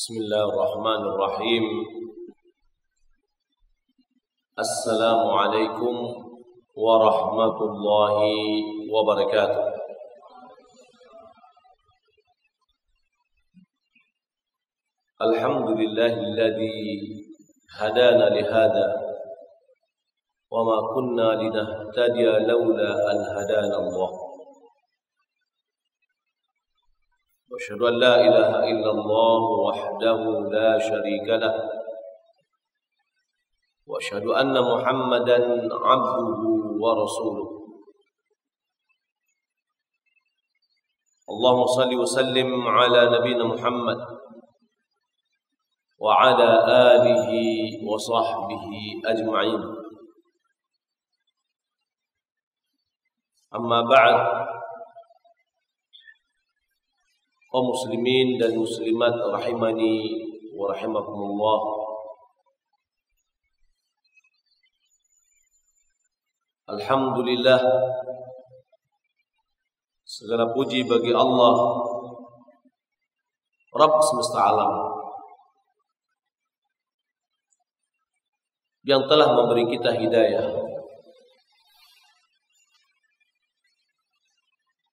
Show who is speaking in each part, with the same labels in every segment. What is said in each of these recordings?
Speaker 1: بسم الله الرحمن الرحيم السلام عليكم ورحمة الله وبركاته الحمد لله الذي هدانا لهذا وما كنا لنهتدي لولا أن هدانا الله وأشهد أن لا إله إلا الله وحده لا شريك له وأشهد أن محمدا عبده ورسوله. اللهم صل وسلم على نبينا محمد وعلى آله وصحبه أجمعين. أما بعد kaum muslimin dan muslimat rahimani wa rahimakumullah. Alhamdulillah segala puji bagi Allah Rabb semesta alam yang telah memberi kita hidayah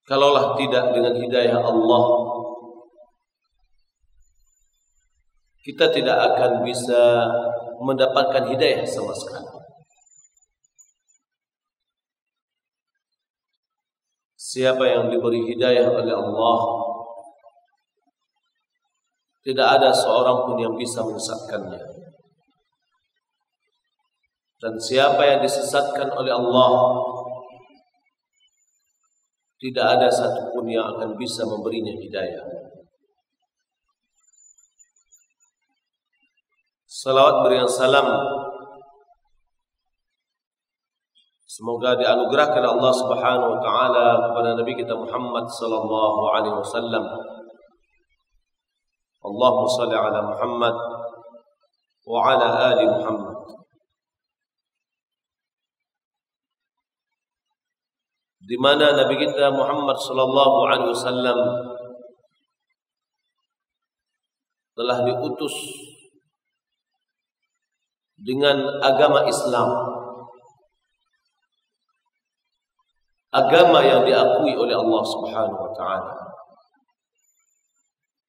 Speaker 1: Kalaulah tidak dengan hidayah Allah kita tidak akan bisa mendapatkan hidayah sama sekali. Siapa yang diberi hidayah oleh Allah tidak ada seorang pun yang bisa menyesatkannya. Dan siapa yang disesatkan oleh Allah tidak ada satupun yang akan bisa memberinya hidayah. Salawat berian salam Semoga dianugerahkan Allah Subhanahu wa taala kepada Nabi kita Muhammad sallallahu alaihi wasallam. Allahumma shalli ala Muhammad wa ala ali Muhammad. Di mana Nabi kita Muhammad sallallahu alaihi wasallam telah diutus dengan agama Islam. Agama yang diakui oleh Allah Subhanahu wa taala.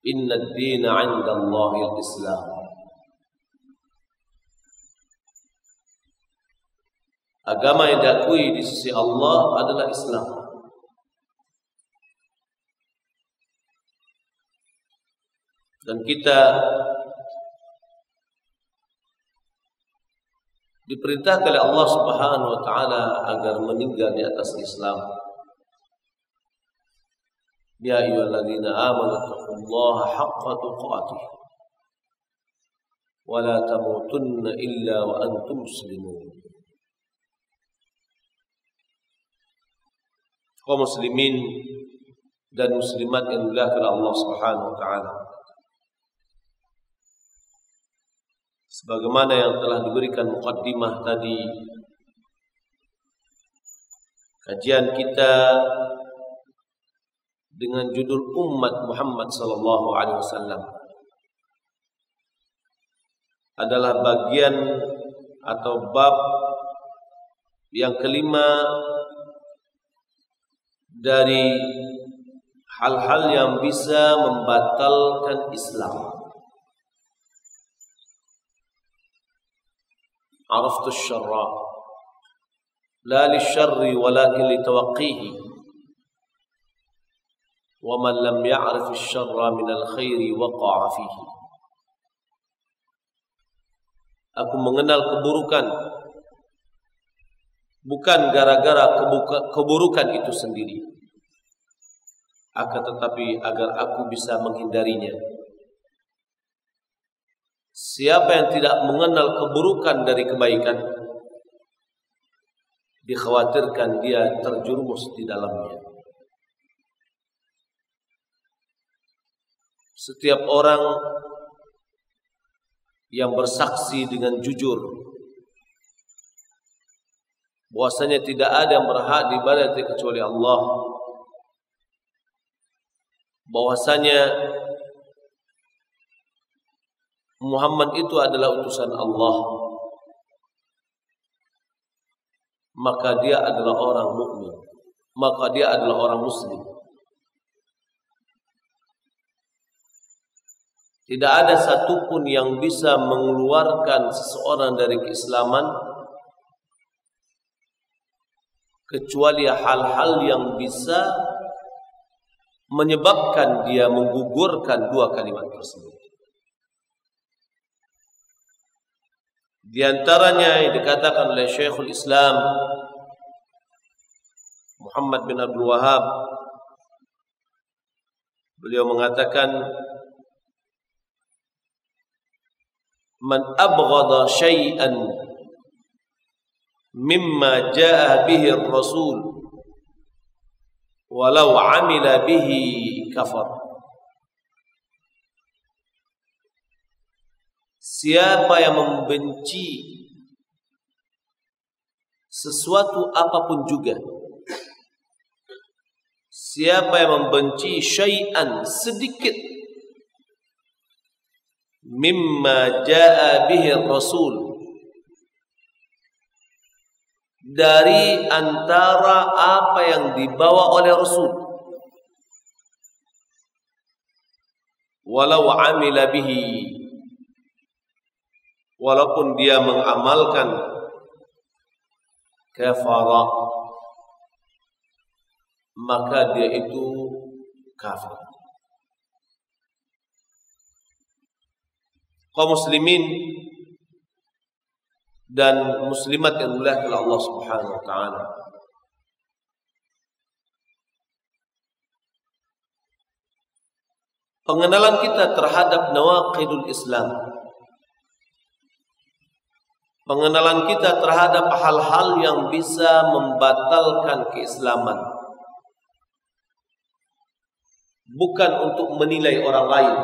Speaker 1: Inna ad-dina 'inda Allahi al-Islam. Agama yang diakui di sisi Allah adalah Islam. Dan kita diperintahkan oleh Allah Subhanahu wa taala agar meninggal di atas Islam. Ya ayyuhalladzina amanu taqullaha haqqa tuqatih wa la tamutunna illa wa antum muslimun. Kaum muslimin dan muslimat yang dimuliakan Allah Subhanahu wa taala. Sebagaimana yang telah diberikan mukaddimah tadi kajian kita dengan judul umat Muhammad sallallahu alaihi wasallam adalah bagian atau bab yang kelima dari hal-hal yang bisa membatalkan Islam. عرفت الشر لا للشر ولكن لتوقيه ومن لم يعرف الشر من الخير وقع فيه Aku mengenal keburukan bukan gara-gara keburukan itu sendiri akan tetapi agar aku bisa menghindarinya Siapa yang tidak mengenal keburukan dari kebaikan dikhawatirkan dia terjerumus di dalamnya. Setiap orang yang bersaksi dengan jujur bahwasanya tidak ada yang berhak diibadati kecuali Allah bahwasanya Muhammad itu adalah utusan Allah. Maka dia adalah orang mukmin. Maka dia adalah orang muslim. Tidak ada satupun yang bisa mengeluarkan seseorang dari keislaman kecuali hal-hal yang bisa menyebabkan dia menggugurkan dua kalimat tersebut. Di antaranya yang dikatakan oleh Syekhul Islam Muhammad bin Abdul Wahab beliau mengatakan man abghada syai'an mimma jaa bihi rasul walau amila bihi kafar Siapa yang membenci sesuatu apa pun juga Siapa yang membenci syai'an sedikit mimma jaa bihi rasul dari antara apa yang dibawa oleh rasul. Walau amila bihi walaupun dia mengamalkan kafara maka dia itu kafir kaum muslimin dan muslimat yang dimuliakan Allah Subhanahu wa taala. Pengenalan kita terhadap nawaqidul Islam. Pengenalan kita terhadap hal-hal yang bisa membatalkan keislaman. Bukan untuk menilai orang lain,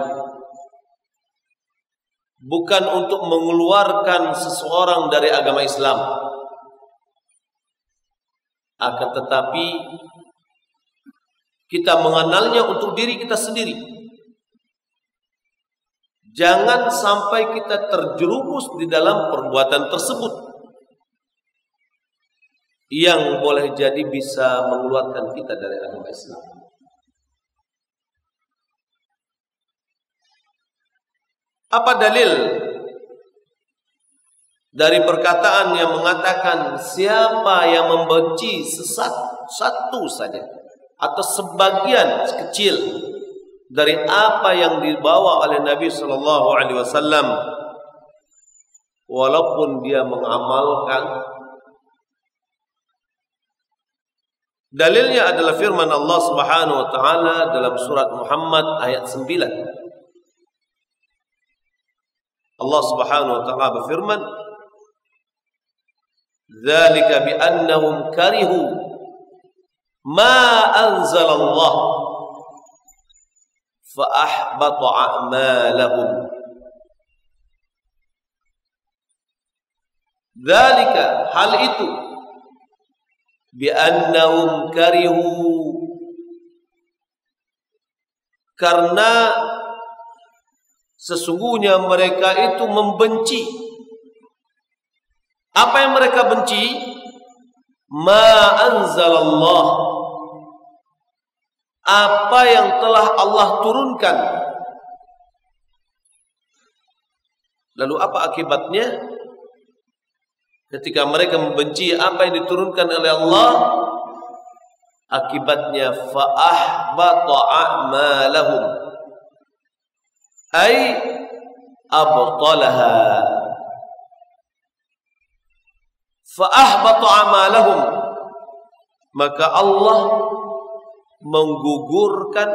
Speaker 1: bukan untuk mengeluarkan seseorang dari agama Islam. Akan tetapi kita mengenalnya untuk diri kita sendiri jangan sampai kita terjerumus di dalam perbuatan tersebut. Yang boleh jadi bisa mengeluarkan kita dari agama Islam. Apa dalil dari perkataan yang mengatakan siapa yang membenci sesat satu saja atau sebagian kecil dari apa yang dibawa oleh Nabi Shallallahu Alaihi Wasallam. Walaupun dia mengamalkan. Dalilnya adalah firman Allah Subhanahu wa taala dalam surat Muhammad ayat 9 Allah Subhanahu wa taala berfirman Dzalika bi annahum karihu ma anzalallah fa ahbata a'malahum hal itu. bi annahum karena Sesungguhnya mereka itu membenci. Apa yang mereka benci? Ma Apa yang telah Allah turunkan. Lalu apa akibatnya? Ketika mereka membenci apa yang diturunkan oleh Allah Akibatnya fa'ahbata a'malahum. Ay abtalaha. Fa ahbata amalahum. Maka Allah menggugurkan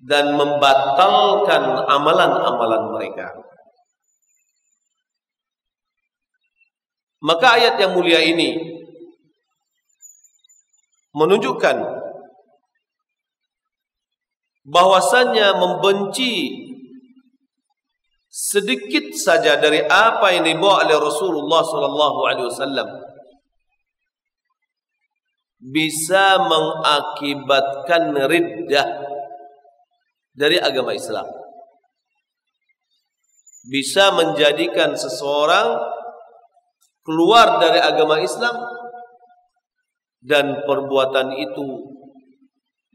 Speaker 1: dan membatalkan amalan-amalan mereka. Maka ayat yang mulia ini menunjukkan bahwasannya membenci sedikit saja dari apa yang dibawa oleh Rasulullah sallallahu alaihi wasallam bisa mengakibatkan riddah dari agama Islam. bisa menjadikan seseorang keluar dari agama Islam dan perbuatan itu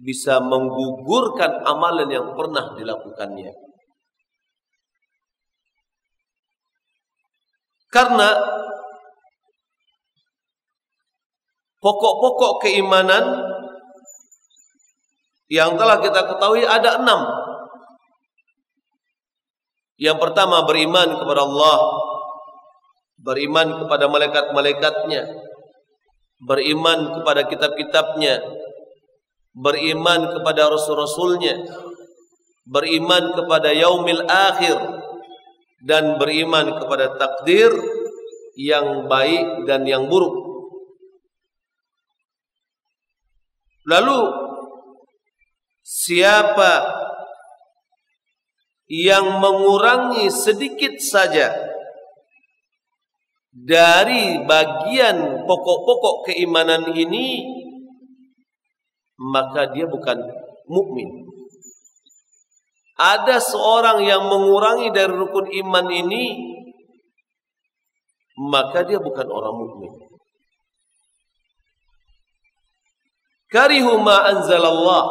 Speaker 1: bisa menggugurkan amalan yang pernah dilakukannya. Karena pokok-pokok keimanan yang telah kita ketahui ada enam. Yang pertama beriman kepada Allah, beriman kepada malaikat-malaikatnya, beriman kepada kitab-kitabnya, beriman kepada rasul-rasulnya, beriman kepada yaumil akhir, dan beriman kepada takdir yang baik dan yang buruk. Lalu siapa yang mengurangi sedikit saja dari bagian pokok-pokok keimanan ini maka dia bukan mukmin. Ada seorang yang mengurangi dari rukun iman ini maka dia bukan orang mukmin. Karihu ma anzalallah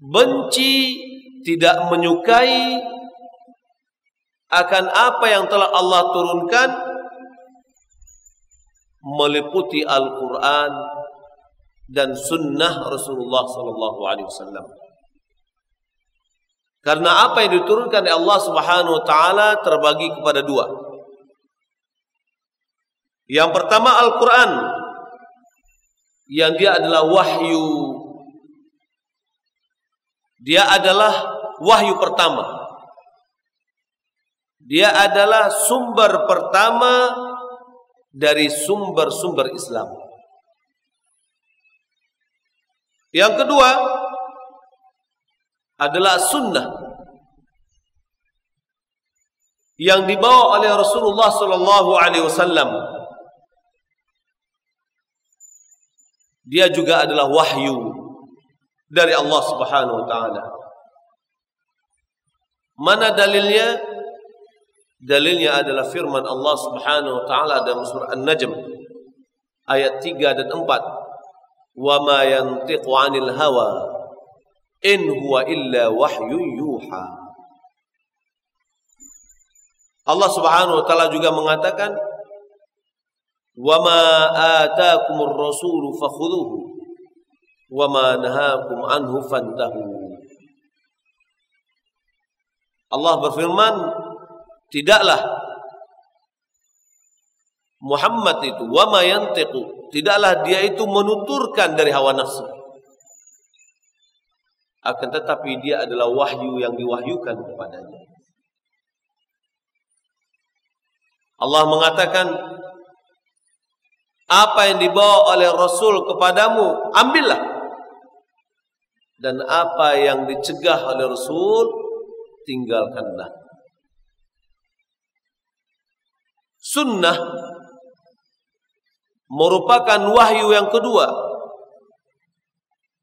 Speaker 1: benci, tidak menyukai akan apa yang telah Allah turunkan meliputi Al-Quran dan sunnah Rasulullah sallallahu alaihi wasallam. Karena apa yang diturunkan oleh Allah Subhanahu wa taala terbagi kepada dua. Yang pertama Al-Quran yang dia adalah wahyu dia adalah wahyu pertama. Dia adalah sumber pertama dari sumber-sumber Islam. Yang kedua adalah sunnah yang dibawa oleh Rasulullah sallallahu alaihi wasallam. Dia juga adalah wahyu dari Allah Subhanahu wa taala. Mana dalilnya? Dalilnya adalah firman Allah Subhanahu wa taala dalam surah An-Najm ayat 3 dan 4. Wa ma yantiqu 'anil hawa in huwa illa wahyu yuha. Allah Subhanahu wa taala juga mengatakan wa ma fakhudhuhu wa ma nahakum anhu fantahu. Allah berfirman, tidaklah Muhammad itu wa yantiqu, tidaklah dia itu menuturkan dari hawa nafsu. Akan tetapi dia adalah wahyu yang diwahyukan kepadanya. Allah mengatakan apa yang dibawa oleh Rasul kepadamu, ambillah dan apa yang dicegah oleh Rasul tinggalkanlah. Sunnah merupakan wahyu yang kedua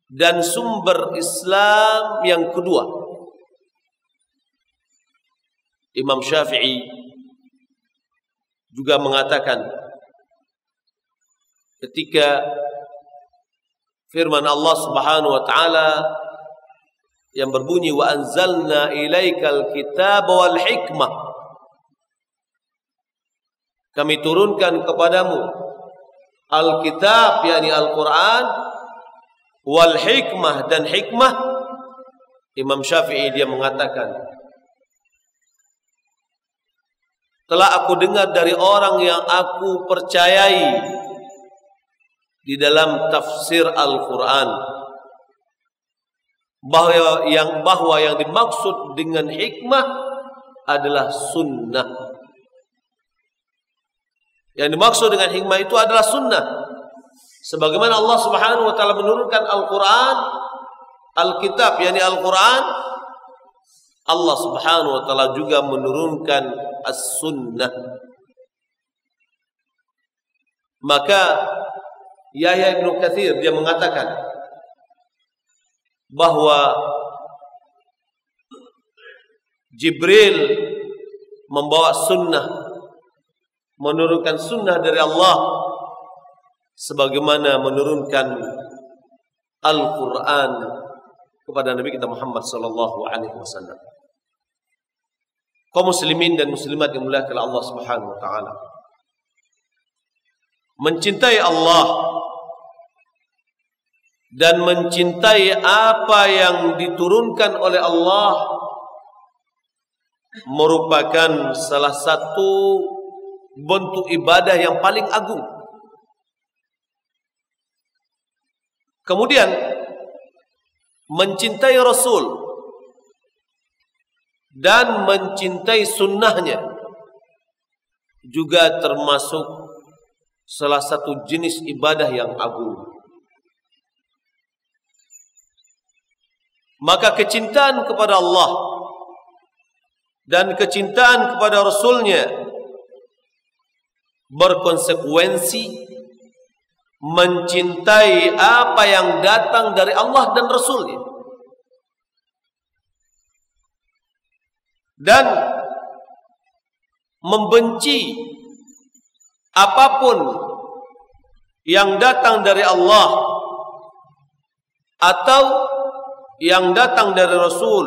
Speaker 1: dan sumber Islam yang kedua. Imam Syafi'i juga mengatakan ketika firman Allah Subhanahu wa taala yang berbunyi wa anzalna ilaikal kitaba wal hikmah. Kami turunkan kepadamu Alkitab yakni Al-Qur'an wal hikmah dan hikmah. Imam Syafi'i dia mengatakan telah aku dengar dari orang yang aku percayai di dalam tafsir Al-Quran bahwa yang bahwa yang dimaksud dengan hikmah adalah sunnah. Yang dimaksud dengan hikmah itu adalah sunnah. Sebagaimana Allah Subhanahu wa taala menurunkan Al-Qur'an, Al-Kitab yakni Al-Qur'an, Allah Subhanahu wa taala juga menurunkan As-Sunnah. Maka Yahya bin Katsir dia mengatakan bahwa Jibril membawa sunnah menurunkan sunnah dari Allah sebagaimana menurunkan Al-Quran kepada Nabi kita Muhammad sallallahu alaihi wasallam. Kaum muslimin dan muslimat yang mulia Allah Subhanahu wa taala. Mencintai Allah dan mencintai apa yang diturunkan oleh Allah merupakan salah satu bentuk ibadah yang paling agung. Kemudian mencintai Rasul dan mencintai sunnahnya juga termasuk salah satu jenis ibadah yang agung. Maka kecintaan kepada Allah dan kecintaan kepada Rasulnya berkonsekuensi mencintai apa yang datang dari Allah dan Rasulnya. Dan membenci apa pun yang datang dari Allah atau yang datang dari Rasul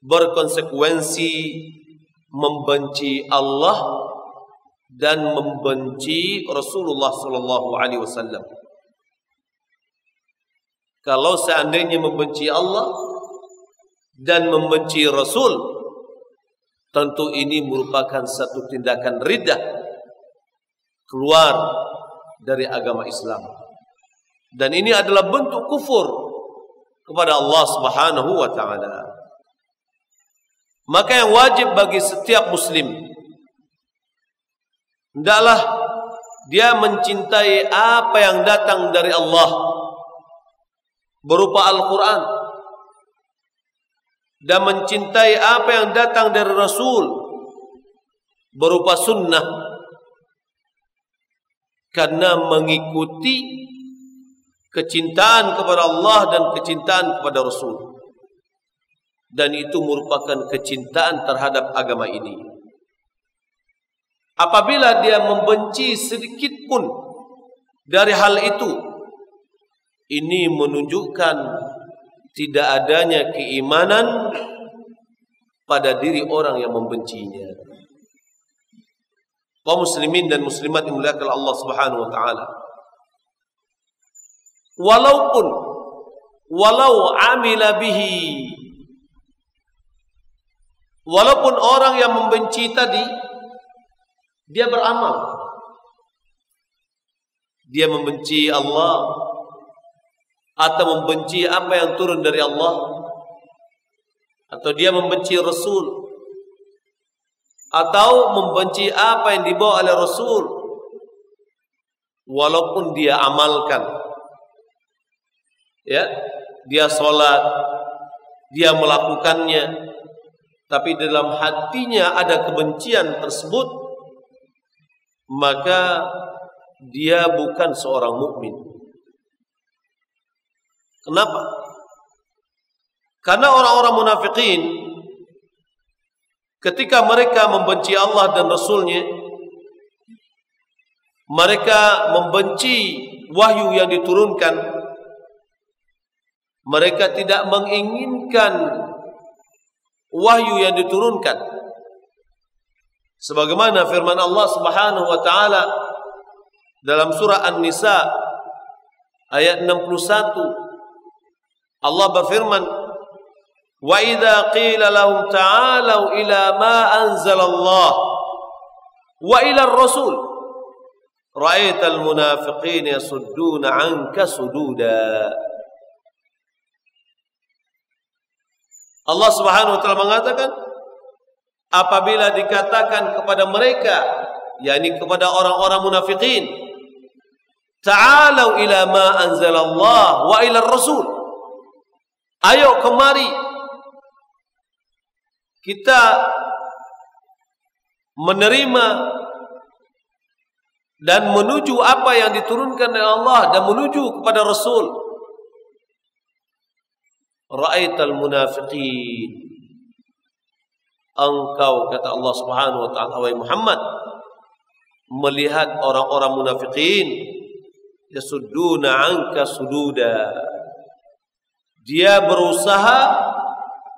Speaker 1: berkonsekuensi membenci Allah dan membenci Rasulullah sallallahu alaihi wasallam. Kalau seandainya membenci Allah dan membenci Rasul, tentu ini merupakan satu tindakan ridah keluar dari agama Islam. Dan ini adalah bentuk kufur kepada Allah Subhanahu wa taala. Maka yang wajib bagi setiap muslim hendaklah dia mencintai apa yang datang dari Allah berupa Al-Qur'an dan mencintai apa yang datang dari Rasul berupa sunnah karena mengikuti kecintaan kepada Allah dan kecintaan kepada Rasul dan itu merupakan kecintaan terhadap agama ini. Apabila dia membenci sedikit pun dari hal itu, ini menunjukkan tidak adanya keimanan pada diri orang yang membencinya. Kaum muslimin dan muslimat yang dimuliakan Allah Subhanahu wa taala. Walaupun walau amila bihi Walaupun orang yang membenci tadi dia beramal. Dia membenci Allah atau membenci apa yang turun dari Allah atau dia membenci Rasul atau membenci apa yang dibawa oleh Rasul walaupun dia amalkan ya dia sholat dia melakukannya tapi dalam hatinya ada kebencian tersebut maka dia bukan seorang mukmin. Kenapa? Karena orang-orang munafikin ketika mereka membenci Allah dan Rasulnya mereka membenci wahyu yang diturunkan mereka tidak menginginkan wahyu yang diturunkan. Sebagaimana firman Allah Subhanahu wa taala dalam surah An-Nisa ayat 61 Allah berfirman wa idza qila lahum ta'alu ila ma anzala Allah wa ila ar-rasul ra'aital munafiqina yasudduna 'anka sududa Allah Subhanahu wa taala mengatakan apabila dikatakan kepada mereka yakni kepada orang-orang munafikin ta'alu ila ma anzalallah wa ila rasul. Ayo kemari kita menerima dan menuju apa yang diturunkan oleh Allah dan menuju kepada Rasul ra'aital munafiqin. Engkau kata Allah Subhanahu wa taala wahai Muhammad melihat orang-orang munafikin yasudduna anka sududa. Dia berusaha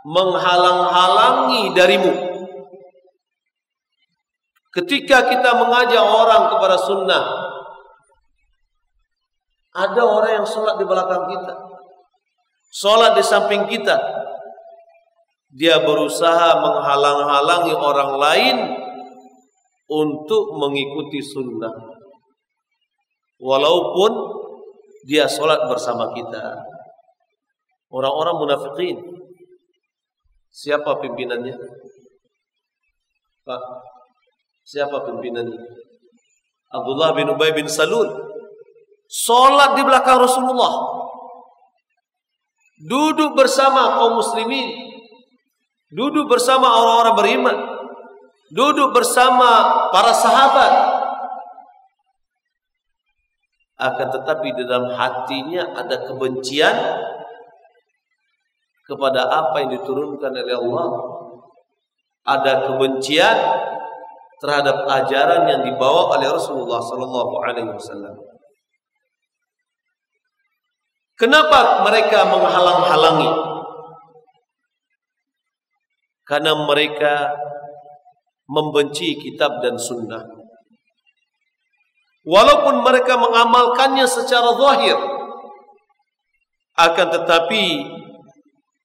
Speaker 1: menghalang-halangi darimu. Ketika kita mengajak orang kepada sunnah ada orang yang sholat di belakang kita sholat di samping kita dia berusaha menghalang-halangi orang lain untuk mengikuti sunnah. Walaupun dia sholat bersama kita. Orang-orang munafikin. Siapa pimpinannya? Pak, siapa pimpinannya? Abdullah bin Ubay bin Salul. Sholat di belakang Rasulullah. Duduk bersama kaum muslimin duduk bersama orang-orang beriman, duduk bersama para sahabat. Akan tetapi di dalam hatinya ada kebencian kepada apa yang diturunkan oleh Allah. Ada kebencian terhadap ajaran yang dibawa oleh Rasulullah sallallahu alaihi wasallam. Kenapa mereka menghalang-halangi karena mereka membenci kitab dan sunnah. Walaupun mereka mengamalkannya secara zahir, akan tetapi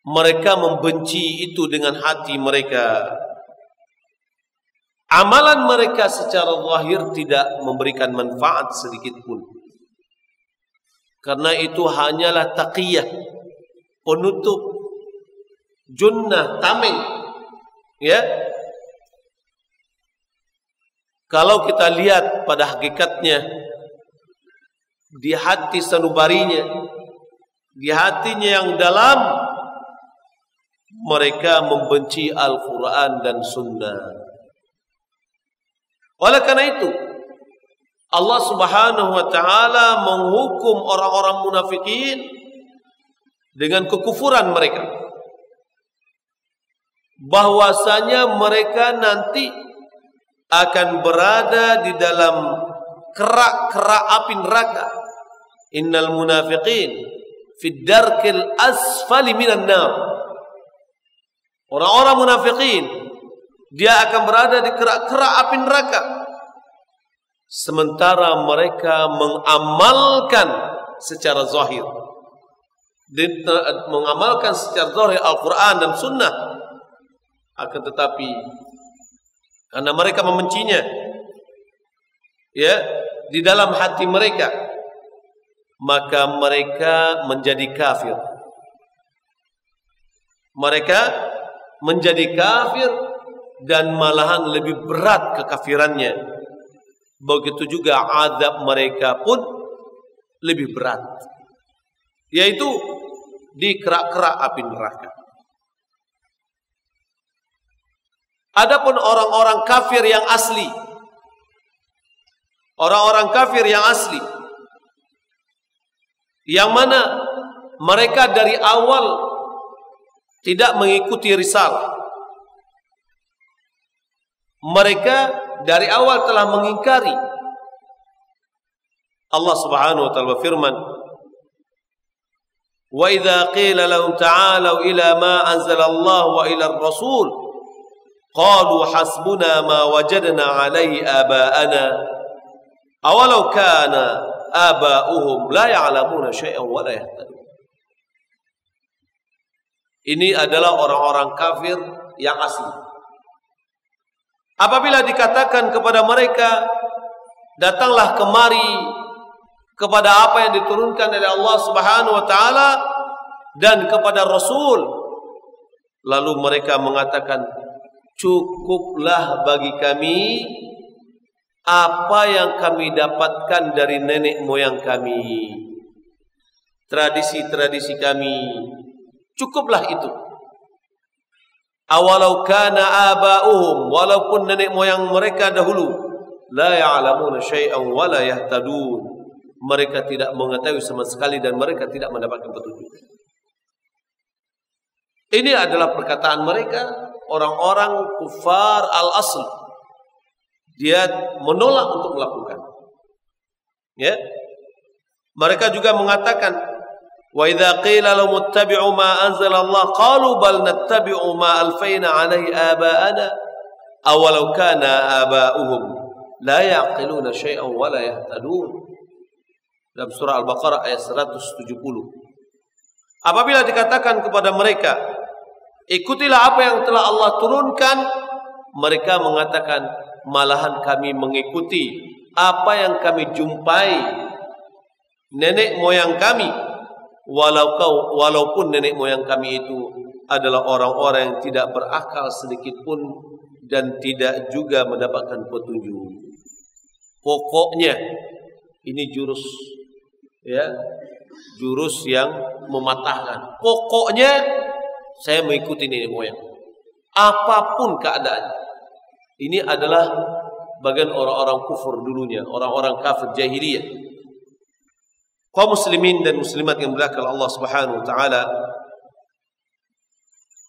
Speaker 1: mereka membenci itu dengan hati mereka. Amalan mereka secara zahir tidak memberikan manfaat sedikit pun. Karena itu hanyalah taqiyah, penutup, junnah, tameng Ya. Kalau kita lihat pada hakikatnya di hati sanubarinya, di hatinya yang dalam mereka membenci Al-Quran dan Sunnah. Oleh karena itu, Allah Subhanahu wa taala menghukum orang-orang munafikin dengan kekufuran mereka bahwasanya mereka nanti akan berada di dalam kerak-kerak api neraka. Innal munafiqin fi darkil asfali minan nar. Orang-orang munafikin dia akan berada di kerak-kerak api neraka. Sementara mereka mengamalkan secara zahir. Mengamalkan secara zahir Al-Quran dan Sunnah. Akan tetapi karena mereka membencinya ya di dalam hati mereka maka mereka menjadi kafir. Mereka menjadi kafir dan malahan lebih berat kekafirannya begitu juga azab mereka pun lebih berat. Yaitu di kerak-kerak api neraka. Adapun orang-orang kafir yang asli, orang-orang kafir yang asli, yang mana mereka dari awal tidak mengikuti risalah. Mereka dari awal telah mengingkari Allah Subhanahu wa taala berfirman Wa idza qila lahum ta'alu ila ma anzala Allah wa ila ar-rasul qalu hasbuna ma wajadna alaihi aba'ana awalau kana aba'uhum la ya'lamuna syai'an wa la yahtadun ini adalah orang-orang kafir yang asli apabila dikatakan kepada mereka datanglah kemari kepada apa yang diturunkan oleh Allah Subhanahu wa taala dan kepada Rasul. Lalu mereka mengatakan cukuplah bagi kami apa yang kami dapatkan dari nenek moyang kami. Tradisi-tradisi kami cukuplah itu awalau kana aba'uhum walaupun nenek moyang mereka dahulu la ya'lamuna syai'an wa la yahtadun mereka tidak mengetahui sama sekali dan mereka tidak mendapatkan petunjuk ini adalah perkataan mereka orang-orang kufar al-asl. Dia menolak untuk melakukan. Ya. Mereka juga mengatakan wa idza qila lahum ittabi'u ma anzala Allah qalu bal nattabi'u ma alfayna 'alaihi aba'ana awalau kana aba'uhum la yaqiluna syai'an wa la. Dalam surah Al-Baqarah ayat 170. Apabila dikatakan kepada mereka, ikutilah apa yang telah Allah turunkan, mereka mengatakan, malahan kami mengikuti apa yang kami jumpai nenek moyang kami walau kau walaupun nenek moyang kami itu adalah orang-orang yang tidak berakal sedikit pun dan tidak juga mendapatkan petunjuk. Pokoknya ini jurus ya jurus yang mematahkan. Pokoknya saya mengikuti nenek moyang. Apa pun keadaan. Ini adalah bagian orang-orang kufur dulunya, orang-orang kafir jahiliyah. Kaum muslimin dan muslimat yang berkah Allah Subhanahu wa taala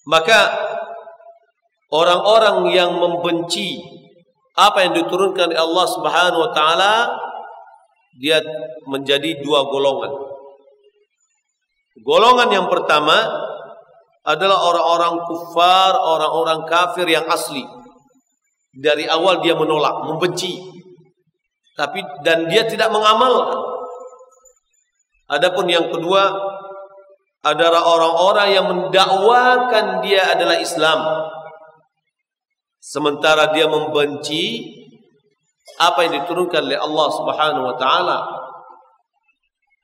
Speaker 1: maka orang-orang yang membenci apa yang diturunkan oleh Allah Subhanahu wa taala dia menjadi dua golongan. Golongan yang pertama adalah orang-orang kufar, orang-orang kafir yang asli. Dari awal dia menolak, membenci. Tapi dan dia tidak mengamalkan. Adapun yang kedua adalah orang-orang yang mendakwakan dia adalah Islam. Sementara dia membenci apa yang diturunkan oleh Allah Subhanahu wa taala.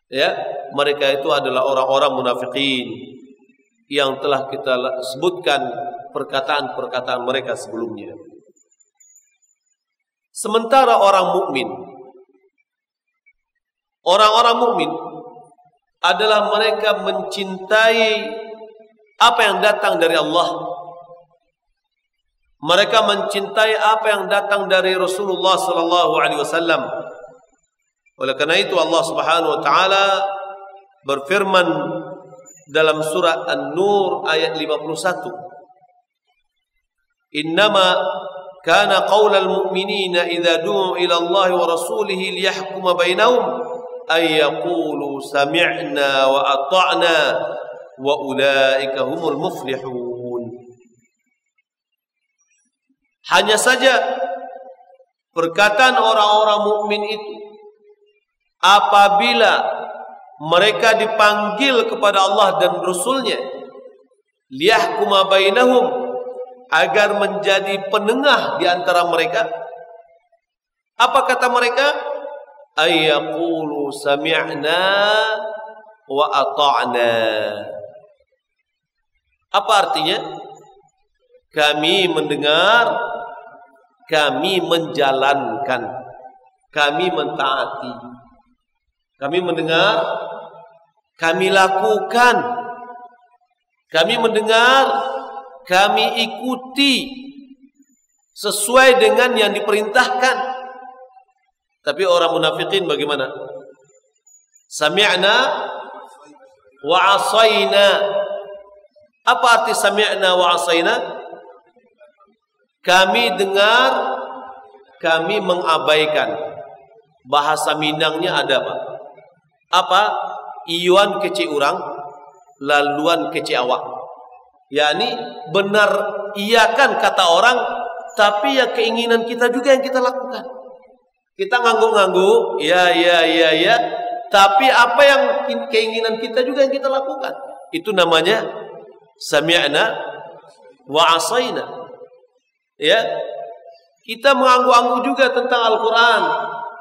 Speaker 1: Ya, mereka itu adalah orang-orang munafikin yang telah kita sebutkan perkataan-perkataan mereka sebelumnya. Sementara orang mukmin orang-orang mukmin adalah mereka mencintai apa yang datang dari Allah mereka mencintai apa yang datang dari Rasulullah sallallahu alaihi wasallam. Oleh karena itu Allah Subhanahu wa taala berfirman dalam surah An-Nur ayat 51. Innama kana qaulal mu'minina idza du'u ila Allah wa rasulih liyahkuma bainahum ay sami'na wa ata'na wa ulaika muflihun. Hanya saja perkataan orang-orang mukmin itu apabila mereka dipanggil kepada Allah dan Rasulnya liyahkuma bainahum agar menjadi penengah di antara mereka apa kata mereka ayyaqulu sami'na wa ata'na. Apa artinya? Kami mendengar kami menjalankan, kami mentaati, kami mendengar, kami lakukan, kami mendengar, kami ikuti sesuai dengan yang diperintahkan. Tapi orang munafikin bagaimana? Sami'na wa asayna. Apa arti sami'na wa asayna? Kami dengar, kami mengabaikan. Bahasa Minangnya ada Pak. Apa? Iuan kecil orang, laluan kecil awak. Yani benar iya kan kata orang, tapi ya keinginan kita juga yang kita lakukan. Kita ngangguk-ngangguk, ya ya ya ya, tapi apa yang keinginan kita juga yang kita lakukan. Itu namanya sami'na wa asaina ya. Kita mengangguk-angguk juga tentang Al-Quran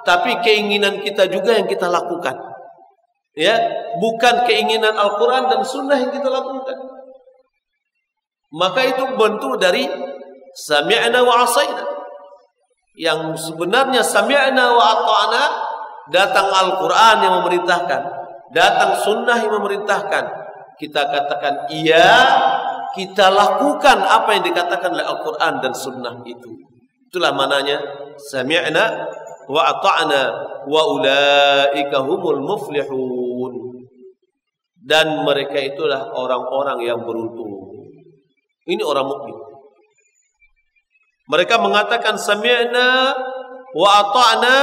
Speaker 1: tapi keinginan kita juga yang kita lakukan. Ya. Bukan keinginan Al-Quran dan Sunnah yang kita lakukan. Maka itu bentuk dari sami'na wa asayna yang sebenarnya sami'na wa ata'na datang Al-Quran yang memerintahkan datang Sunnah yang memerintahkan kita katakan iya kita lakukan apa yang dikatakan oleh Al-Quran dan Sunnah itu. Itulah mananya sami'na wa ata'na wa ulaika humul muflihun. Dan mereka itulah orang-orang yang beruntung. Ini orang mukmin. Mereka mengatakan sami'na wa ata'na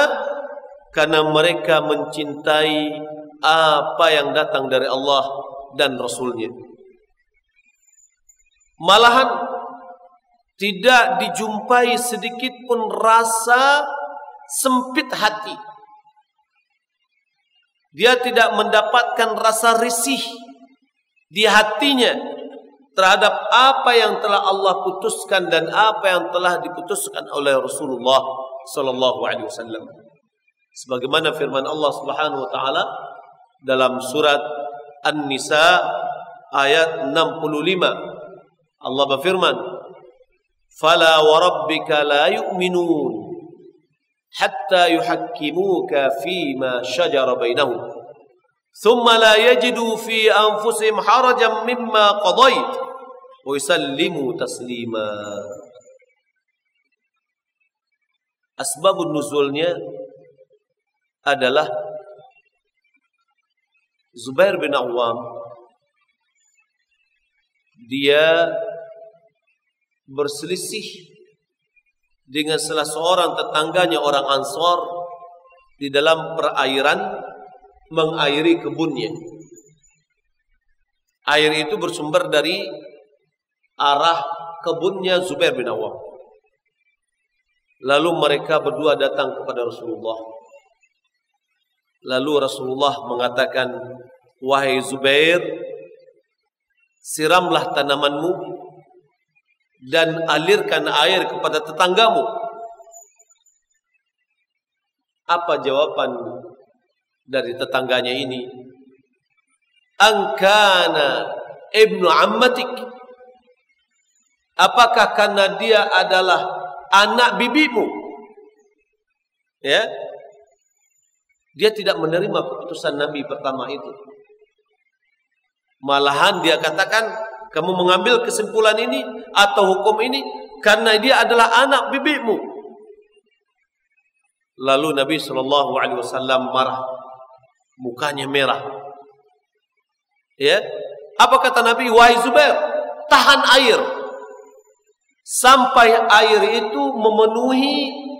Speaker 1: karena mereka mencintai apa yang datang dari Allah dan Rasulnya. Malahan tidak dijumpai sedikit pun rasa sempit hati. Dia tidak mendapatkan rasa risih di hatinya terhadap apa yang telah Allah putuskan dan apa yang telah diputuskan oleh Rasulullah sallallahu alaihi wasallam. Sebagaimana firman Allah Subhanahu wa taala dalam surat An-Nisa ayat 65. Allah berfirman, "Fala wa rabbika la yu'minun hatta yuhakkimuka fima shajara bainahum." ثم لا يجدوا في أنفسهم حرجا مما قضيت wa yusallimu taslima. Asbabun nuzulnya adalah Zubair bin Awam dia berselisih dengan salah seorang tetangganya orang Ansor di dalam perairan mengairi kebunnya. Air itu bersumber dari arah kebunnya Zubair bin Awam. Lalu mereka berdua datang kepada Rasulullah. Lalu Rasulullah mengatakan, "Wahai Zubair, siramlah tanamanmu dan alirkan air kepada tetanggamu." Apa jawaban dari tetangganya ini? Angkana ibnu ammatik. Apakah karena dia adalah anak bibimu. Ya. Dia tidak menerima keputusan Nabi pertama itu. Malahan dia katakan, kamu mengambil kesimpulan ini atau hukum ini karena dia adalah anak bibimu. Lalu Nabi Shallallahu Alaihi Wasallam marah, mukanya merah. Ya, apa kata Nabi? Wahai Zubair, tahan air sampai air itu memenuhi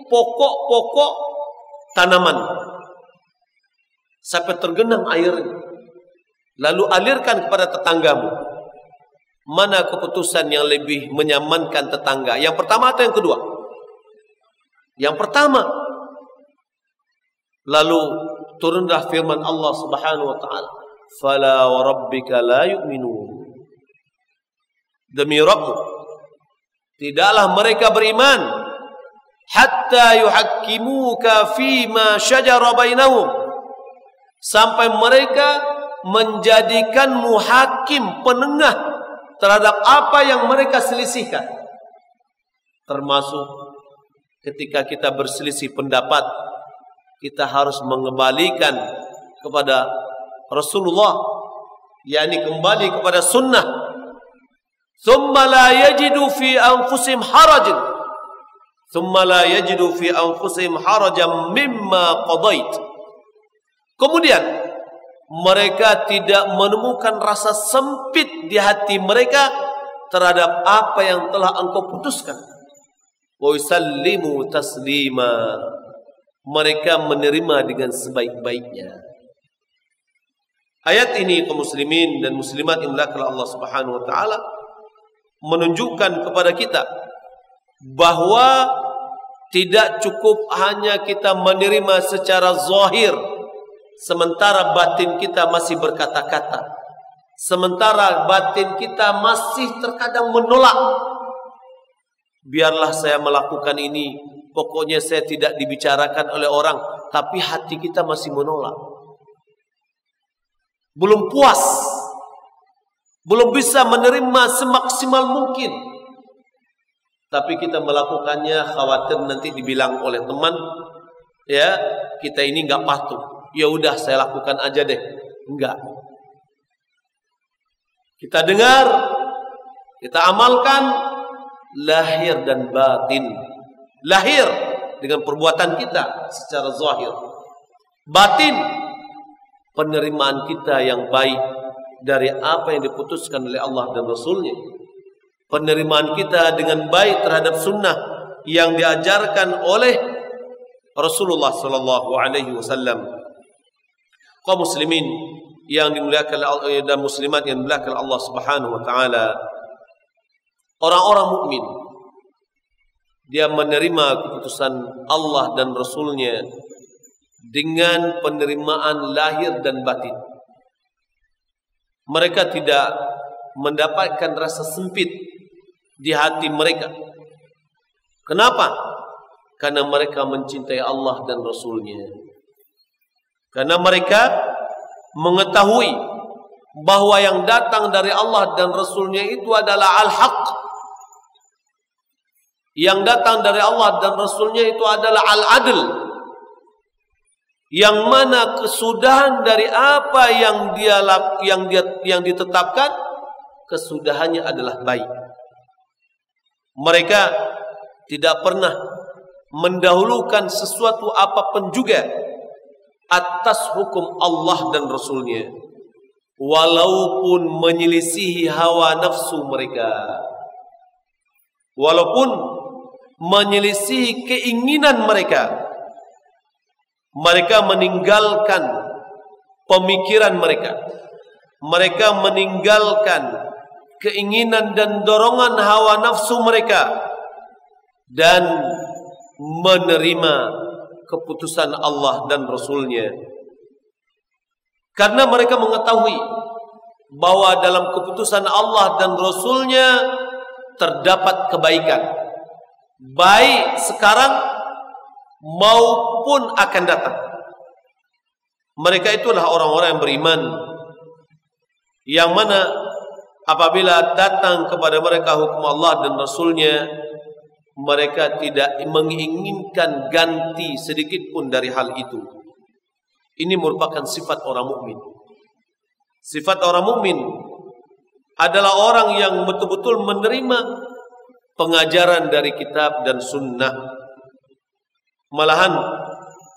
Speaker 1: pokok-pokok tanaman. Sampai tergenang air. Lalu alirkan kepada tetanggamu. Mana keputusan yang lebih menyamankan tetangga? Yang pertama atau yang kedua? Yang pertama. Lalu turunlah firman Allah Subhanahu wa taala. Fala wa rabbika la yu'minun. Demi Rabbmu Tidaklah mereka beriman hatta yuhakkimuka ma syajara bainahum. Sampai mereka menjadikanmu hakim penengah terhadap apa yang mereka selisihkan. Termasuk ketika kita berselisih pendapat kita harus mengembalikan kepada Rasulullah yakni kembali kepada sunnah ثم لا yajidu في أنفسهم حرج ثم لا yajidu في أنفسهم حرجا مما قضيت. Kemudian mereka tidak menemukan rasa sempit di hati mereka terhadap apa yang telah engkau putuskan. Wa yusallimu taslima. Mereka menerima dengan sebaik-baiknya. Ayat ini kaum muslimin dan muslimat yang Allah Subhanahu wa taala menunjukkan kepada kita bahwa tidak cukup hanya kita menerima secara zahir sementara batin kita masih berkata-kata sementara batin kita masih terkadang menolak. Biarlah saya melakukan ini pokoknya saya tidak dibicarakan oleh orang tapi hati kita masih menolak. Belum puas belum bisa menerima semaksimal mungkin. Tapi kita melakukannya khawatir nanti dibilang oleh teman, ya kita ini nggak patuh. Ya udah saya lakukan aja deh. Enggak. Kita dengar, kita amalkan lahir dan batin. Lahir dengan perbuatan kita secara zahir. Batin penerimaan kita yang baik dari apa yang diputuskan oleh Allah dan Rasulnya. Penerimaan kita dengan baik terhadap sunnah yang diajarkan oleh Rasulullah sallallahu alaihi wasallam. Kaum muslimin yang dimuliakan dan muslimat yang dimuliakan Allah Subhanahu wa taala. Orang-orang mukmin dia menerima keputusan Allah dan Rasulnya dengan penerimaan lahir dan batin. Mereka tidak mendapatkan rasa sempit di hati mereka. Kenapa? Karena mereka mencintai Allah dan Rasulnya. Karena mereka mengetahui bahwa yang datang dari Allah dan Rasulnya itu adalah al-haq. Yang datang dari Allah dan Rasulnya itu adalah al-adl. Yang mana kesudahan dari apa yang dia yang dia yang ditetapkan kesudahannya adalah baik. Mereka tidak pernah mendahulukan sesuatu apa pun juga atas hukum Allah dan Rasulnya walaupun menyelisihi hawa nafsu mereka walaupun menyelisihi keinginan mereka mereka meninggalkan pemikiran mereka mereka meninggalkan keinginan dan dorongan hawa nafsu mereka dan menerima keputusan Allah dan Rasulnya. Karena mereka mengetahui bahwa dalam keputusan Allah dan Rasulnya terdapat kebaikan. Baik sekarang maupun akan datang. Mereka itulah orang-orang yang beriman. Yang mana apabila datang kepada mereka hukum Allah dan Rasulnya mereka tidak menginginkan ganti sedikit pun dari hal itu. Ini merupakan sifat orang mukmin. Sifat orang mukmin adalah orang yang betul-betul menerima pengajaran dari kitab dan sunnah. Malahan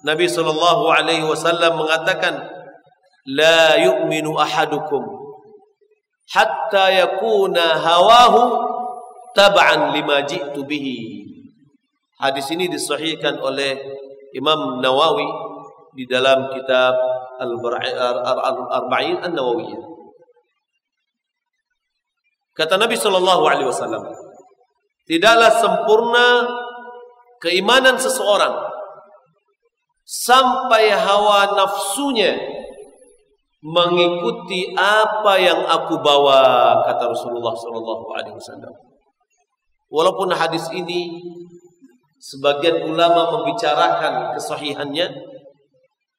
Speaker 1: Nabi sallallahu alaihi wasallam mengatakan, "La yu'minu ahadukum hatta yakuna hawahu tab'an lima ji'tu bihi. Hadis ini disahihkan oleh Imam Nawawi di dalam kitab Al-Arba'in An-Nawawiyah. Kata Nabi sallallahu alaihi wasallam, tidaklah sempurna keimanan seseorang sampai hawa nafsunya mengikuti apa yang aku bawa kata Rasulullah sallallahu alaihi wasallam. Walaupun hadis ini sebagian ulama membicarakan kesahihannya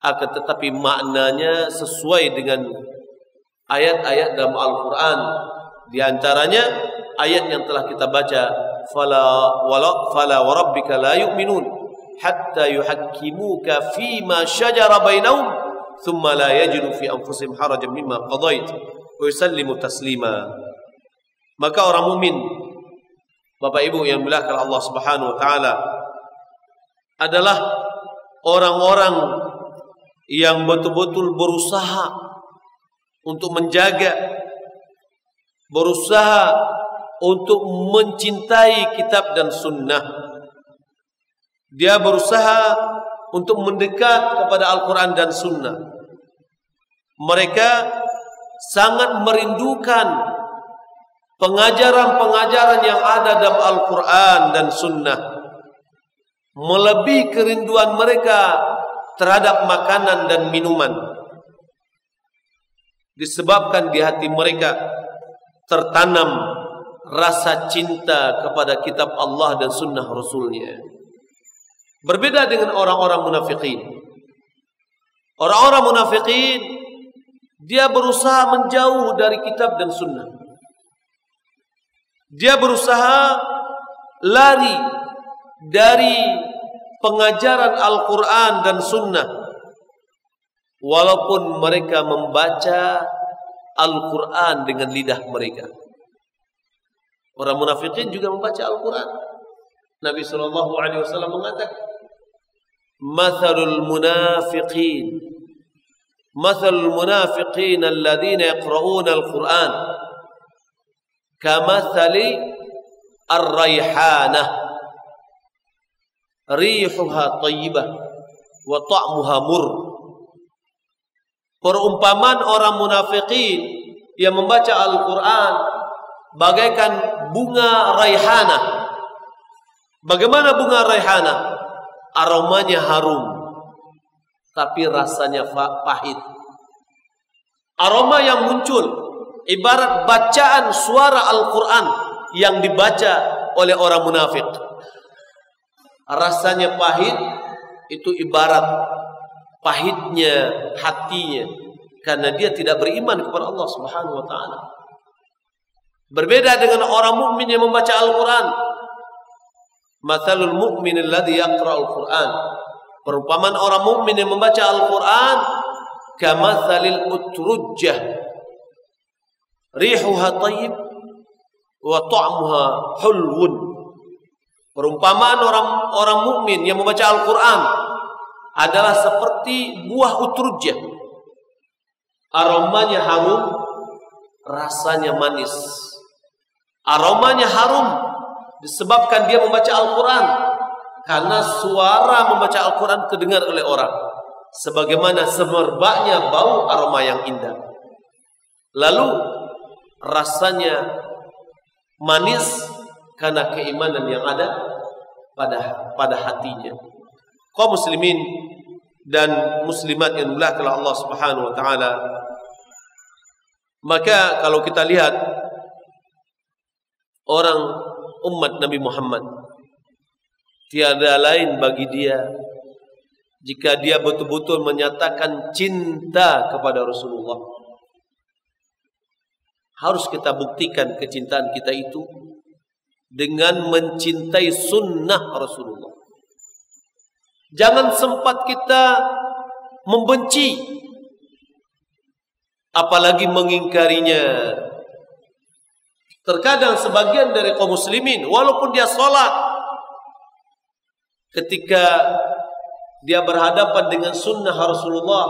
Speaker 1: akan tetapi maknanya sesuai dengan ayat-ayat dalam Al-Qur'an di antaranya ayat yang telah kita baca fala wala fala warabbika la yu'minun hatta yuhakkimuka fima shajara bainahum thumma la yajidu fi anfusihim harajan mimma qadait wa yusallimu taslima. Maka orang mukmin Bapak Ibu yang dimuliakan Allah Subhanahu wa taala adalah orang-orang yang betul-betul berusaha untuk menjaga berusaha untuk mencintai kitab dan sunnah. Dia berusaha untuk mendekat kepada Al-Quran dan sunnah. Mereka sangat merindukan pengajaran-pengajaran yang ada dalam Al-Quran dan Sunnah. Melebihi kerinduan mereka terhadap makanan dan minuman. Disebabkan di hati mereka tertanam rasa cinta kepada kitab Allah dan sunnah Rasulnya berbeda dengan orang-orang munafikin orang-orang munafikin dia berusaha menjauh dari kitab dan sunnah dia berusaha lari dari pengajaran Al-Quran dan Sunnah. Walaupun mereka membaca Al-Quran dengan lidah mereka. Orang munafikin juga membaca Al-Quran. Nabi Shallallahu Alaihi Wasallam mengatakan, "Mathalul munafiqin, mathalul munafiqin alladzina yaqra'una al-Quran." kamathali ar-raihanah rihuha tayyibah wa ta'muha mur. Perumpamaan orang munafikin yang membaca Al-Quran bagaikan bunga raihana. Bagaimana bunga raihana? Aromanya harum, tapi rasanya pahit. Aroma yang muncul ibarat bacaan suara Al-Quran yang dibaca oleh orang munafik. Rasanya pahit itu ibarat pahitnya hatinya karena dia tidak beriman kepada Allah Subhanahu wa taala. Berbeda dengan orang mukmin yang membaca Al-Qur'an. Mathalul mu'min alladhi yaqra'ul Qur'an. Perumpamaan orang mukmin yang membaca Al-Qur'an kamathalil utrujjah. Rihuha tayyib wa ta'muha hulwun. Perumpamaan orang orang mukmin yang membaca Al-Qur'an adalah seperti buah utrujah. Aromanya harum, rasanya manis. Aromanya harum disebabkan dia membaca Al-Quran. Karena suara membaca Al-Quran kedengar oleh orang. Sebagaimana semerbaknya bau aroma yang indah. Lalu rasanya manis karena keimanan yang ada pada pada hatinya kaum muslimin dan muslimat yang dimuliakan Allah Subhanahu wa taala maka kalau kita lihat orang umat Nabi Muhammad. Tiada lain bagi dia jika dia betul-betul menyatakan cinta kepada Rasulullah. Harus kita buktikan kecintaan kita itu dengan mencintai sunnah Rasulullah. Jangan sempat kita membenci apalagi mengingkarinya. Terkadang sebagian dari kaum muslimin walaupun dia sholat ketika dia berhadapan dengan sunnah Rasulullah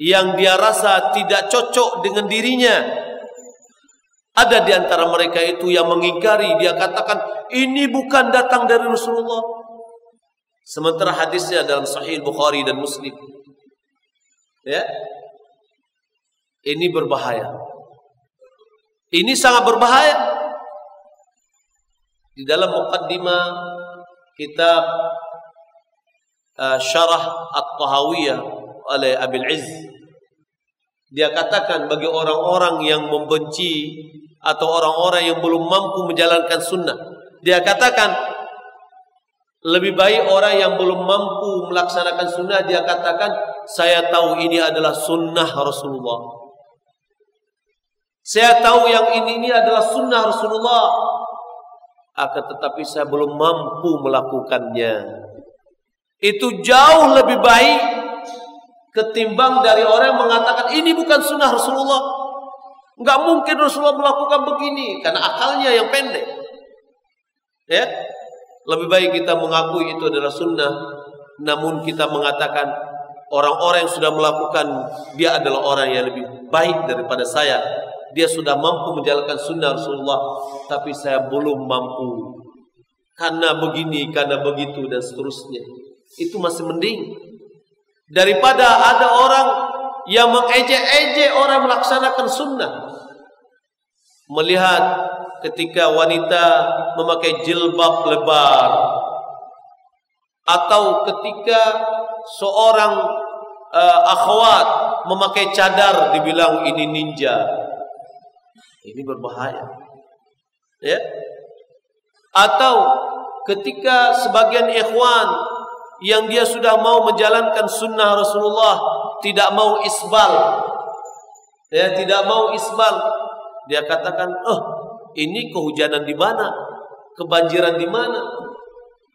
Speaker 1: yang dia rasa tidak cocok dengan dirinya ada di antara mereka itu yang mengingkari dia katakan ini bukan datang dari Rasulullah Sementara hadisnya dalam Sahih Bukhari dan Muslim. Ya. Ini berbahaya. Ini sangat berbahaya. Di dalam mukaddimah kitab uh, Syarah At-Tahawiyah oleh Abil Izz dia katakan bagi orang-orang yang membenci atau orang-orang yang belum mampu menjalankan sunnah dia katakan lebih baik orang yang belum mampu melaksanakan sunnah dia katakan saya tahu ini adalah sunnah Rasulullah. Saya tahu yang ini ini adalah sunnah Rasulullah. Akan tetapi saya belum mampu melakukannya. Itu jauh lebih baik ketimbang dari orang yang mengatakan ini bukan sunnah Rasulullah. Enggak mungkin Rasulullah melakukan begini karena akalnya yang pendek. Ya, lebih baik kita mengakui itu adalah sunnah, namun kita mengatakan orang-orang yang sudah melakukan dia adalah orang yang lebih baik daripada saya. Dia sudah mampu menjalankan sunnah Rasulullah, tapi saya belum mampu. Karena begini, karena begitu dan seterusnya. Itu masih mending daripada ada orang yang mengejek-ejek orang melaksanakan sunnah. Melihat ketika wanita memakai jilbab lebar atau ketika seorang uh, akhwat memakai cadar dibilang ini ninja ini berbahaya ya atau ketika sebagian ikhwan yang dia sudah mau menjalankan sunnah Rasulullah tidak mau isbal ya tidak mau isbal dia katakan oh ini kehujanan di mana? Kebanjiran di mana?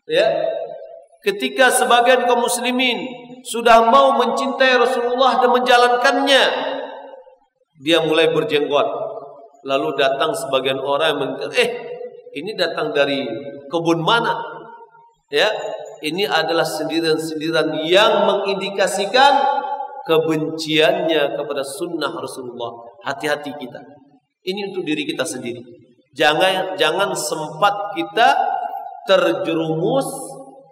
Speaker 1: Ya. Ketika sebagian kaum muslimin sudah mau mencintai Rasulullah dan menjalankannya, dia mulai berjenggot. Lalu datang sebagian orang yang eh ini datang dari kebun mana? Ya, ini adalah sindiran-sindiran yang mengindikasikan kebenciannya kepada sunnah Rasulullah. Hati-hati kita. Ini untuk diri kita sendiri. Jangan jangan sempat kita terjerumus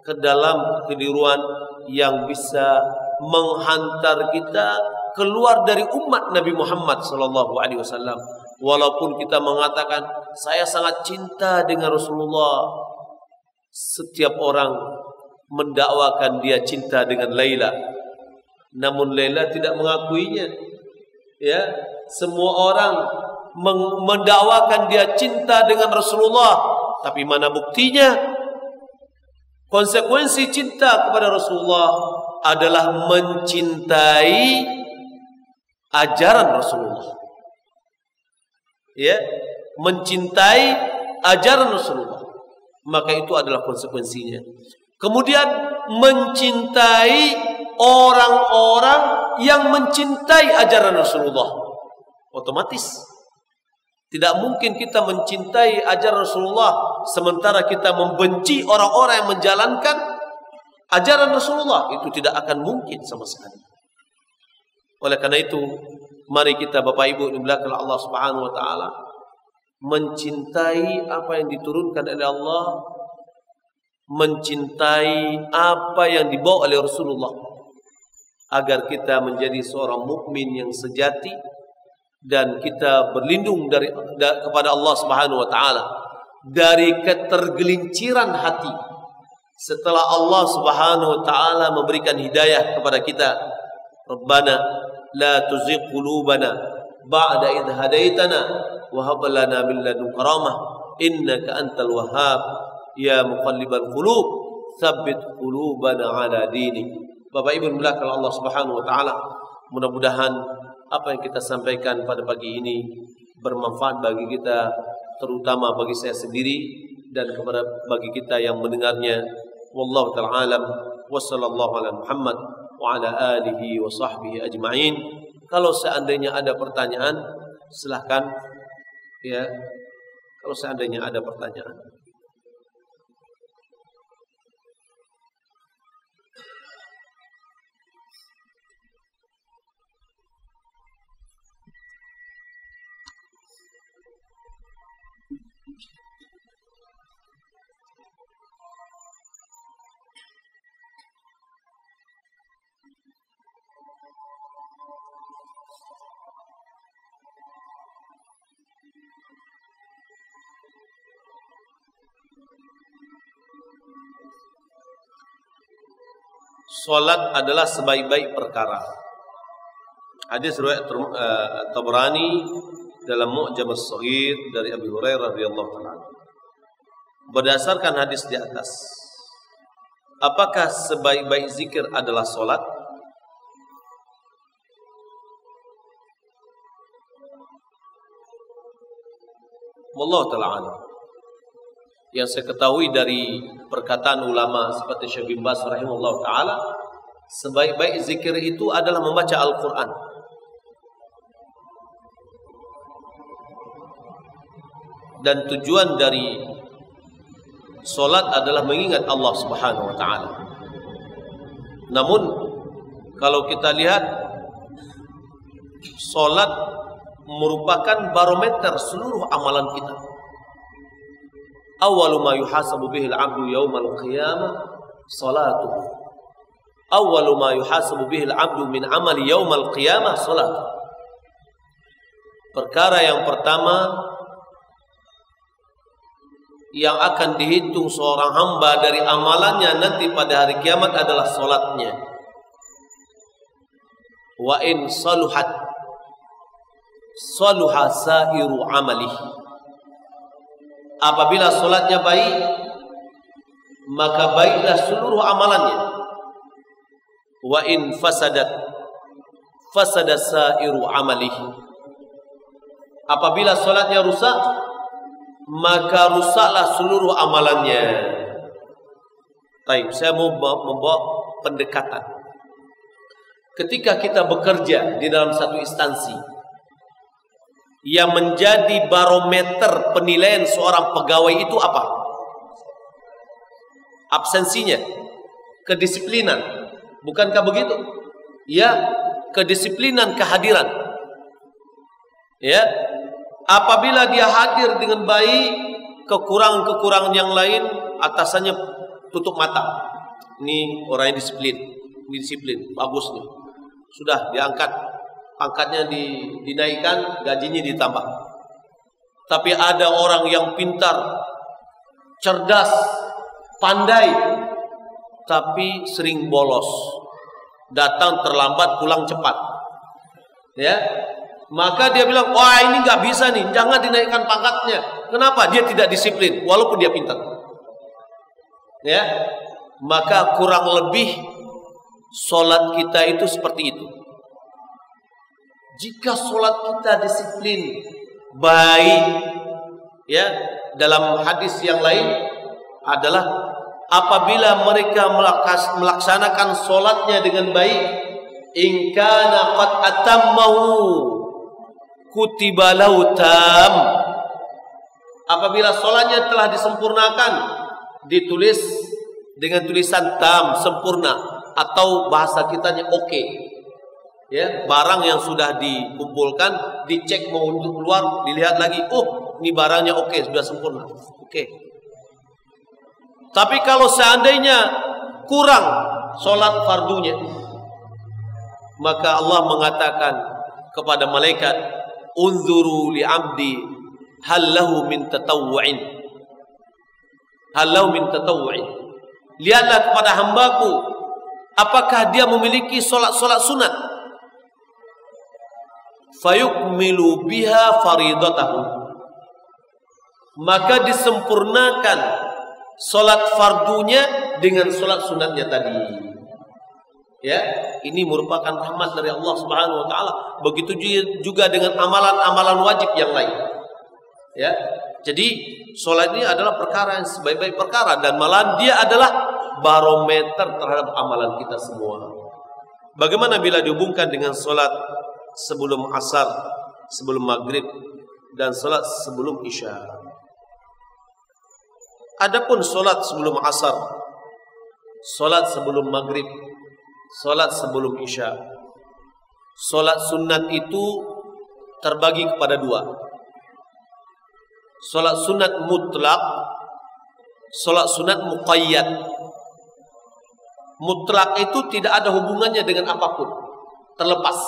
Speaker 1: ke dalam kekeliruan yang bisa menghantar kita keluar dari umat Nabi Muhammad sallallahu alaihi wasallam. Walaupun kita mengatakan saya sangat cinta dengan Rasulullah, setiap orang mendakwakan dia cinta dengan Laila. Namun Laila tidak mengakuinya. Ya, semua orang mendakwakan dia cinta dengan Rasulullah, tapi mana buktinya? Konsekuensi cinta kepada Rasulullah adalah mencintai ajaran Rasulullah. Ya, mencintai ajaran Rasulullah. Maka itu adalah konsekuensinya. Kemudian mencintai orang-orang yang mencintai ajaran Rasulullah. Otomatis tidak mungkin kita mencintai ajaran Rasulullah sementara kita membenci orang-orang yang menjalankan ajaran Rasulullah. Itu tidak akan mungkin sama sekali. Oleh karena itu, mari kita Bapak Ibu di belakang Allah Subhanahu wa taala mencintai apa yang diturunkan oleh Allah, mencintai apa yang dibawa oleh Rasulullah agar kita menjadi seorang mukmin yang sejati dan kita berlindung dari da, kepada Allah Subhanahu wa taala dari ketergelinciran hati. Setelah Allah Subhanahu wa taala memberikan hidayah kepada kita Rabbana la tuzigh qulubana ba'da idh hadaitana wa hab lana min ladunka rahmah innaka antal wahhab ya muqallibal qulub tsabbit qulubana ala Bapak Ibu belakang Allah Subhanahu wa taala mudah-mudahan apa yang kita sampaikan pada pagi ini bermanfaat bagi kita terutama bagi saya sendiri dan kepada bagi kita yang mendengarnya. Wallahu taala alam. Wa sallallahu ala Muhammad wa alihi wa sahbihi ajma'in. Kalau seandainya ada pertanyaan silahkan ya. Kalau seandainya ada pertanyaan Salat adalah sebaik-baik perkara. Hadis riwayat uh, Tabrani dalam Mu'jam as-Saghir dari Abi Hurairah radhiyallahu taala. Berdasarkan hadis di atas, apakah sebaik-baik zikir adalah salat? Wallahu taala yang saya ketahui dari perkataan ulama seperti Syekh bin Bas rahimahullah taala sebaik-baik zikir itu adalah membaca Al-Qur'an. Dan tujuan dari solat adalah mengingat Allah Subhanahu wa taala. Namun kalau kita lihat solat merupakan barometer seluruh amalan kita awwalu ma yuhasabu bihi al-'abdu yaumal qiyamah salatuhu awwalu ma yuhasabu bihi al-'abdu min amali yaumal qiyamah salat perkara yang pertama yang akan dihitung seorang hamba dari amalannya nanti pada hari kiamat adalah salatnya. Wa in saluhat saluha sairu amalihi Apabila solatnya baik, maka baiklah seluruh amalannya. Wa in fasadat, fasada sairu amalihi. Apabila solatnya rusak, maka rusaklah seluruh amalannya. Baik, saya mau membawa pendekatan. Ketika kita bekerja di dalam satu instansi, yang menjadi barometer penilaian seorang pegawai itu apa? Absensinya, kedisiplinan. Bukankah begitu? Ya, kedisiplinan kehadiran. Ya. Apabila dia hadir dengan baik, kekurangan-kekurangan yang lain atasannya tutup mata. ini orang yang disiplin, ini disiplin, bagus nih. Sudah diangkat, angkatnya di, dinaikkan, gajinya ditambah. Tapi ada orang yang pintar, cerdas, pandai, tapi sering bolos. Datang terlambat, pulang cepat. Ya, maka dia bilang, wah ini nggak bisa nih, jangan dinaikkan pangkatnya. Kenapa? Dia tidak disiplin, walaupun dia pintar. Ya, maka kurang lebih solat kita itu seperti itu. Jika solat kita disiplin, baik, ya dalam hadis yang lain adalah apabila mereka melaksanakan solatnya dengan baik, ingkana qad atammahu kutiba tam. Apabila solatnya telah disempurnakan, ditulis dengan tulisan tam sempurna atau bahasa kitanya oke okay. Ya barang yang sudah dikumpulkan dicek mau untuk keluar dilihat lagi oh ini barangnya oke okay, sudah sempurna. Oke. Okay. tapi kalau seandainya kurang sholat fardunya maka Allah mengatakan kepada malaikat unzuru li abdi hal lahu min tatawwu'in. Hal lahu min tatawwu'in. Lihatlah kepada hambaku apakah dia memiliki solat-solat sunat fayukmilu biha faridatahu. Maka disempurnakan solat fardunya dengan solat sunatnya tadi. Ya ini merupakan rahmat dari Allah Subhanahu wa taala. Begitu juga dengan amalan-amalan wajib yang lain. Ya jadi sholat ini adalah perkara yang sebaik-baik perkara dan malah dia adalah barometer terhadap amalan kita semua. Bagaimana bila dihubungkan dengan sholat sebelum asar, sebelum maghrib, dan sholat sebelum isya? Adapun sholat sebelum asar, sholat sebelum maghrib, sholat sebelum isya, sholat sunat itu terbagi kepada dua. Salat sunat mutlak, salat sunat muqayyad. Mutlak itu tidak ada hubungannya dengan apapun. Terlepas.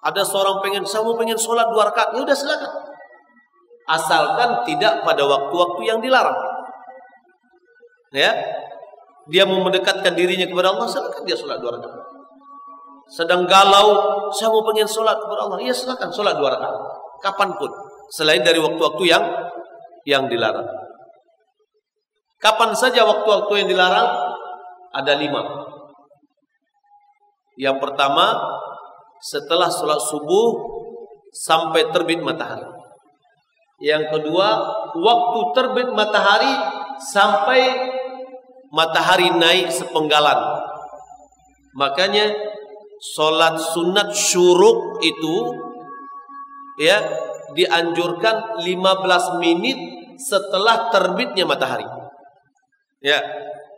Speaker 1: Ada seorang pengen, saya mau pengen sholat dua rakaat, ya udah silakan. Asalkan tidak pada waktu-waktu yang dilarang. Ya, dia mau mendekatkan dirinya kepada Allah, silakan dia sholat dua rakaat. Sedang galau, saya mau pengen sholat kepada Allah, ya silakan sholat dua rakaat. Kapan pun selain dari waktu-waktu yang yang dilarang. Kapan saja waktu-waktu yang dilarang? Ada lima. Yang pertama, setelah sholat subuh sampai terbit matahari. Yang kedua, waktu terbit matahari sampai matahari naik sepenggalan. Makanya sholat sunat syuruk itu ya dianjurkan 15 menit setelah terbitnya matahari. Ya,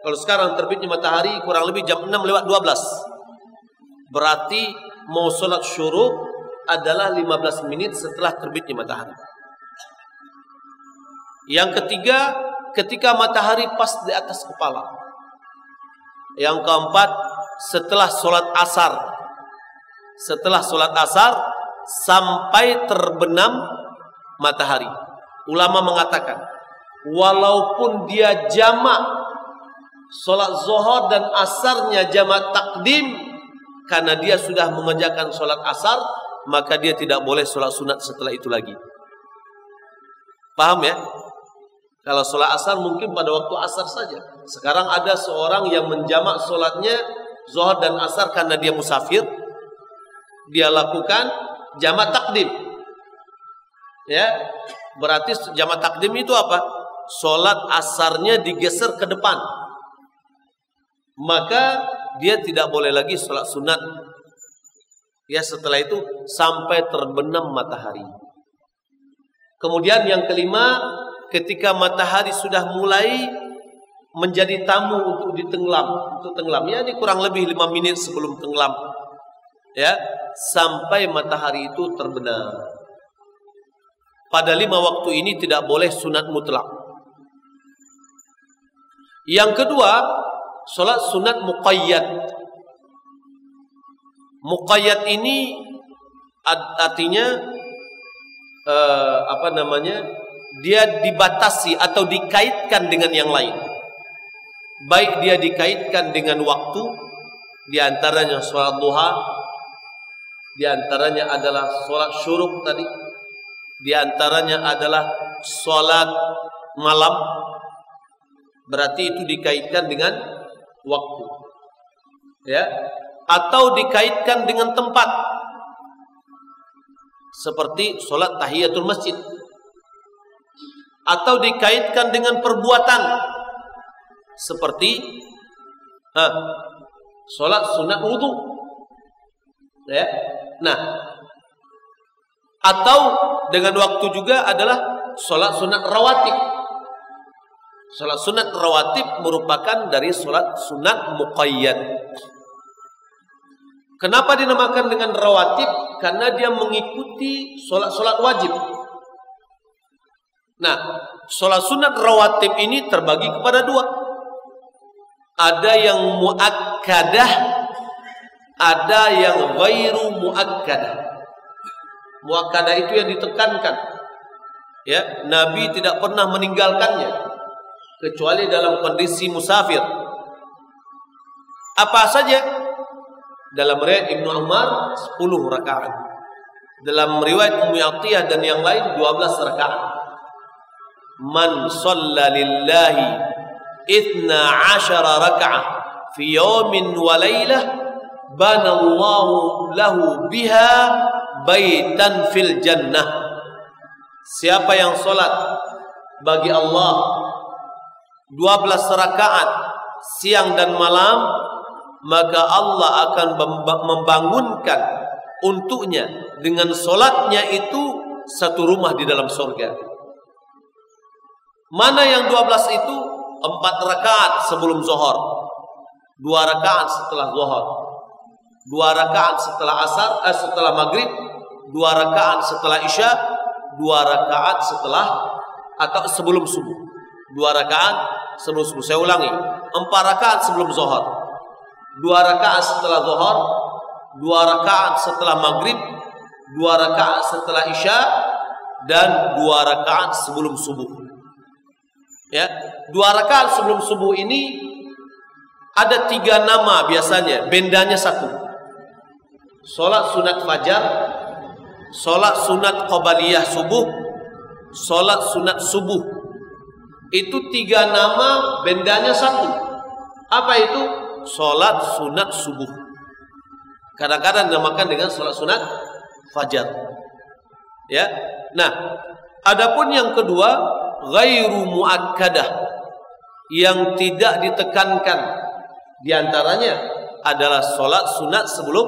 Speaker 1: kalau sekarang terbitnya matahari kurang lebih jam 6 lewat 12. Berarti mau sholat syuruk adalah 15 menit setelah terbitnya matahari. Yang ketiga, ketika matahari pas di atas kepala. Yang keempat, setelah sholat asar. Setelah sholat asar, sampai terbenam matahari. Ulama mengatakan, walaupun dia jamak solat zuhur dan asarnya jamak takdim karena dia sudah mengerjakan solat asar, maka dia tidak boleh solat sunat setelah itu lagi. Paham ya? Kalau sholat asar mungkin pada waktu asar saja. Sekarang ada seorang yang menjamak sholatnya zuhur dan asar karena dia musafir. Dia lakukan jamak takdim. Ya, berarti jamak takdim itu apa? Sholat asarnya digeser ke depan. Maka dia tidak boleh lagi sholat sunat. Ya setelah itu sampai terbenam matahari. Kemudian yang kelima, ketika matahari sudah mulai menjadi tamu untuk ditenggelam, untuk tenggelam. Ya ini kurang lebih lima menit sebelum tenggelam. Ya, sampai matahari itu terbenam. Pada lima waktu ini tidak boleh sunat mutlak. Yang kedua, Salat sunat muqayyad. Muqayyad ini artinya uh, apa namanya? Dia dibatasi atau dikaitkan dengan yang lain. Baik dia dikaitkan dengan waktu, di antaranya sholat duha, di antaranya adalah sholat syuruk tadi, di antaranya adalah sholat malam, berarti itu dikaitkan dengan waktu, ya, atau dikaitkan dengan tempat, seperti sholat tahiyatul masjid, atau dikaitkan dengan perbuatan, seperti ah, sholat sunat wudhu, ya, Nah, atau dengan waktu juga adalah sholat sunat rawatib. Sholat sunat rawatib merupakan dari sholat sunat muqayyad. Kenapa dinamakan dengan rawatib? Karena dia mengikuti sholat-sholat wajib. Nah, sholat sunat rawatib ini terbagi kepada dua. Ada yang muakkadah ada yang ghairu muakkadah. Muakkadah itu yang ditekankan. Ya, Nabi tidak pernah meninggalkannya kecuali dalam kondisi musafir. Apa saja? Dalam riwayat Ibnu Umar 10 rakaat. Dalam riwayat Ummu Atiyah dan yang lain 12 rakaat. Man shalla lillahi 12 rakaat fi yawmin wa lailah banallahu lahu biha baitan fil jannah siapa yang solat bagi Allah 12 rakaat siang dan malam maka Allah akan membangunkan untuknya dengan solatnya itu satu rumah di dalam surga. Mana yang 12 itu? Empat rakaat sebelum zuhur. Dua rakaat setelah zuhur. Dua rakaat setelah asar, eh, setelah maghrib, dua rakaat setelah isya, dua rakaat setelah atau sebelum subuh. Dua rakaat sebelum subuh. Saya ulangi, empat rakaat sebelum zuhur, dua rakaat setelah zuhur, dua rakaat setelah maghrib, dua rakaat setelah isya, dan dua rakaat sebelum subuh. Ya, dua rakaat sebelum subuh ini ada tiga nama biasanya, bendanya satu. Sholat sunat fajar Sholat sunat qabaliyah subuh Sholat sunat subuh Itu tiga nama bendanya satu. Apa itu? Sholat sunat subuh. Kadang-kadang dinamakan dengan sholat sunat fajar. Ya, Nah Adapun yang kedua Ghairu muakkadah. Yang tidak ditekankan Di antaranya adalah sholat sunat sebelum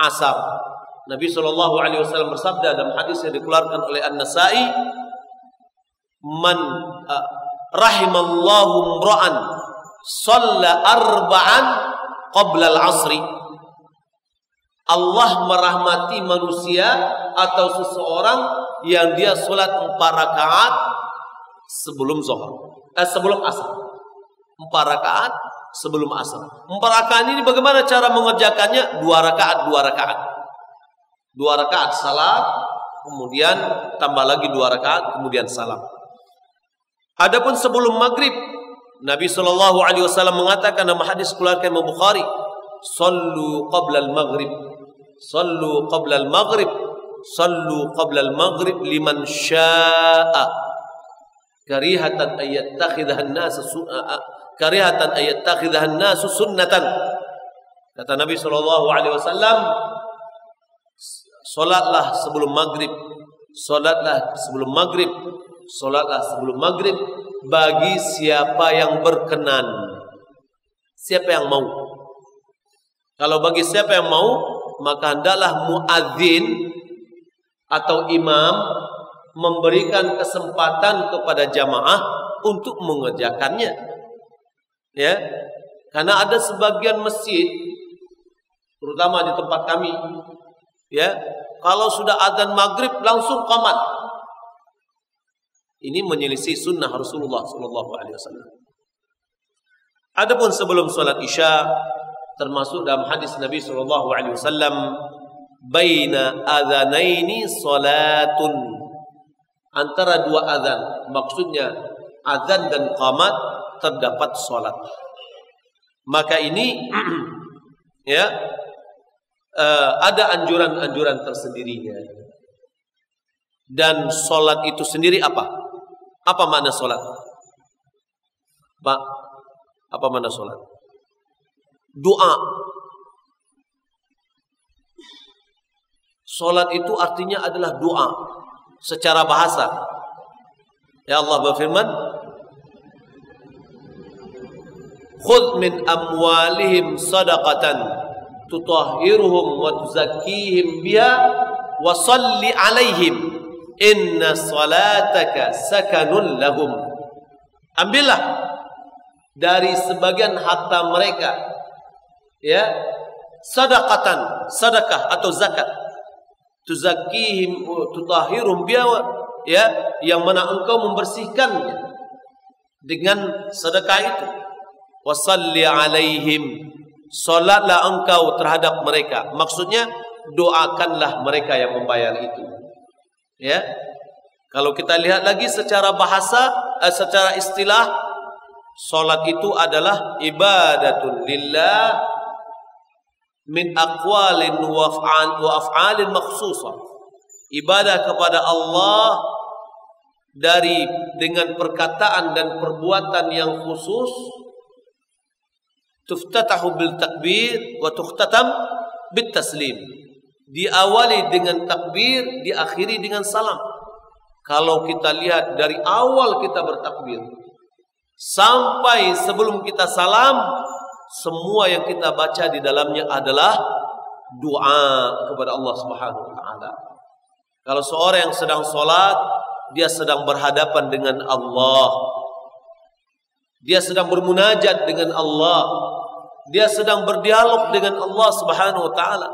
Speaker 1: asar. Nabi Wasallam bersabda dalam hadis yang dikeluarkan oleh An Nasai, "Man uh, rahimallahu mra'an shalla arba'an qabla al-asri." Allah merahmati manusia atau seseorang yang dia sholat empat rakaat sebelum zuhur, eh, sebelum asar. Empat rakaat sebelum asar. Empat rakaat ini bagaimana cara mengerjakannya? Dua rakaat, dua rakaat. Dua rakaat salat, kemudian tambah lagi dua rakaat, kemudian salam. Adapun sebelum maghrib, Nabi Shallallahu Alaihi Wasallam mengatakan dalam hadis keluarkan Imam Bukhari, "Sallu qabla al-maghrib, sallu qabla al-maghrib, sallu qabla al-maghrib liman syaa'a." Karihatan ayat takhidha an-nas karihatan ayat takhidahan nasu sunnatan. Kata Nabi Shallallahu Alaihi Wasallam, solatlah sebelum maghrib, solatlah sebelum maghrib, solatlah sebelum maghrib bagi siapa yang berkenan, siapa yang mau. Kalau bagi siapa yang mau, maka hendaklah muadzin atau imam memberikan kesempatan kepada jamaah untuk mengerjakannya. Ya. Karena ada sebagian masjid terutama di tempat kami ya kalau sudah adzan maghrib langsung komat ini menyelisih sunnah Rasulullah Sallallahu Alaihi Wasallam. Adapun sebelum salat Isya termasuk dalam hadis Nabi sallallahu alaihi wasallam baina adzanaini salatun antara dua azan maksudnya azan dan qamat terdapat salat maka ini ya uh, ada anjuran-anjuran tersendirinya dan salat itu sendiri apa apa makna salat Pak apa mana sholat? Doa. Sholat itu artinya adalah doa secara bahasa. Ya Allah berfirman, Khudh min amwalihim sadaqatan tutahhiruhum wa tuzakkihim biha wa salli alaihim. Inna salataka sakanun lahum. Ambillah dari sebagian harta mereka ya sadaqatan sedekah atau zakat. Tuzakkihim tutahhirum biya ya yang mana engkau membersihkannya dengan sedekah itu. Wasalli alaihim salatlah engkau terhadap mereka. Maksudnya doakanlah mereka yang membayar itu. Ya? Kalau kita lihat lagi secara bahasa eh, secara istilah Salat itu adalah ibadatun lillah min aqwalin wa af'alin makhsusah. Ibadah kepada Allah dari dengan perkataan dan perbuatan yang khusus tuftatahu bil takbir wa tukhtatam bit taslim. Diawali dengan takbir, diakhiri dengan salam. Kalau kita lihat dari awal kita bertakbir, sampai sebelum kita salam semua yang kita baca di dalamnya adalah doa kepada Allah Subhanahu wa taala. Kalau seorang yang sedang sholat, dia sedang berhadapan dengan Allah. Dia sedang bermunajat dengan Allah. Dia sedang berdialog dengan Allah Subhanahu wa taala.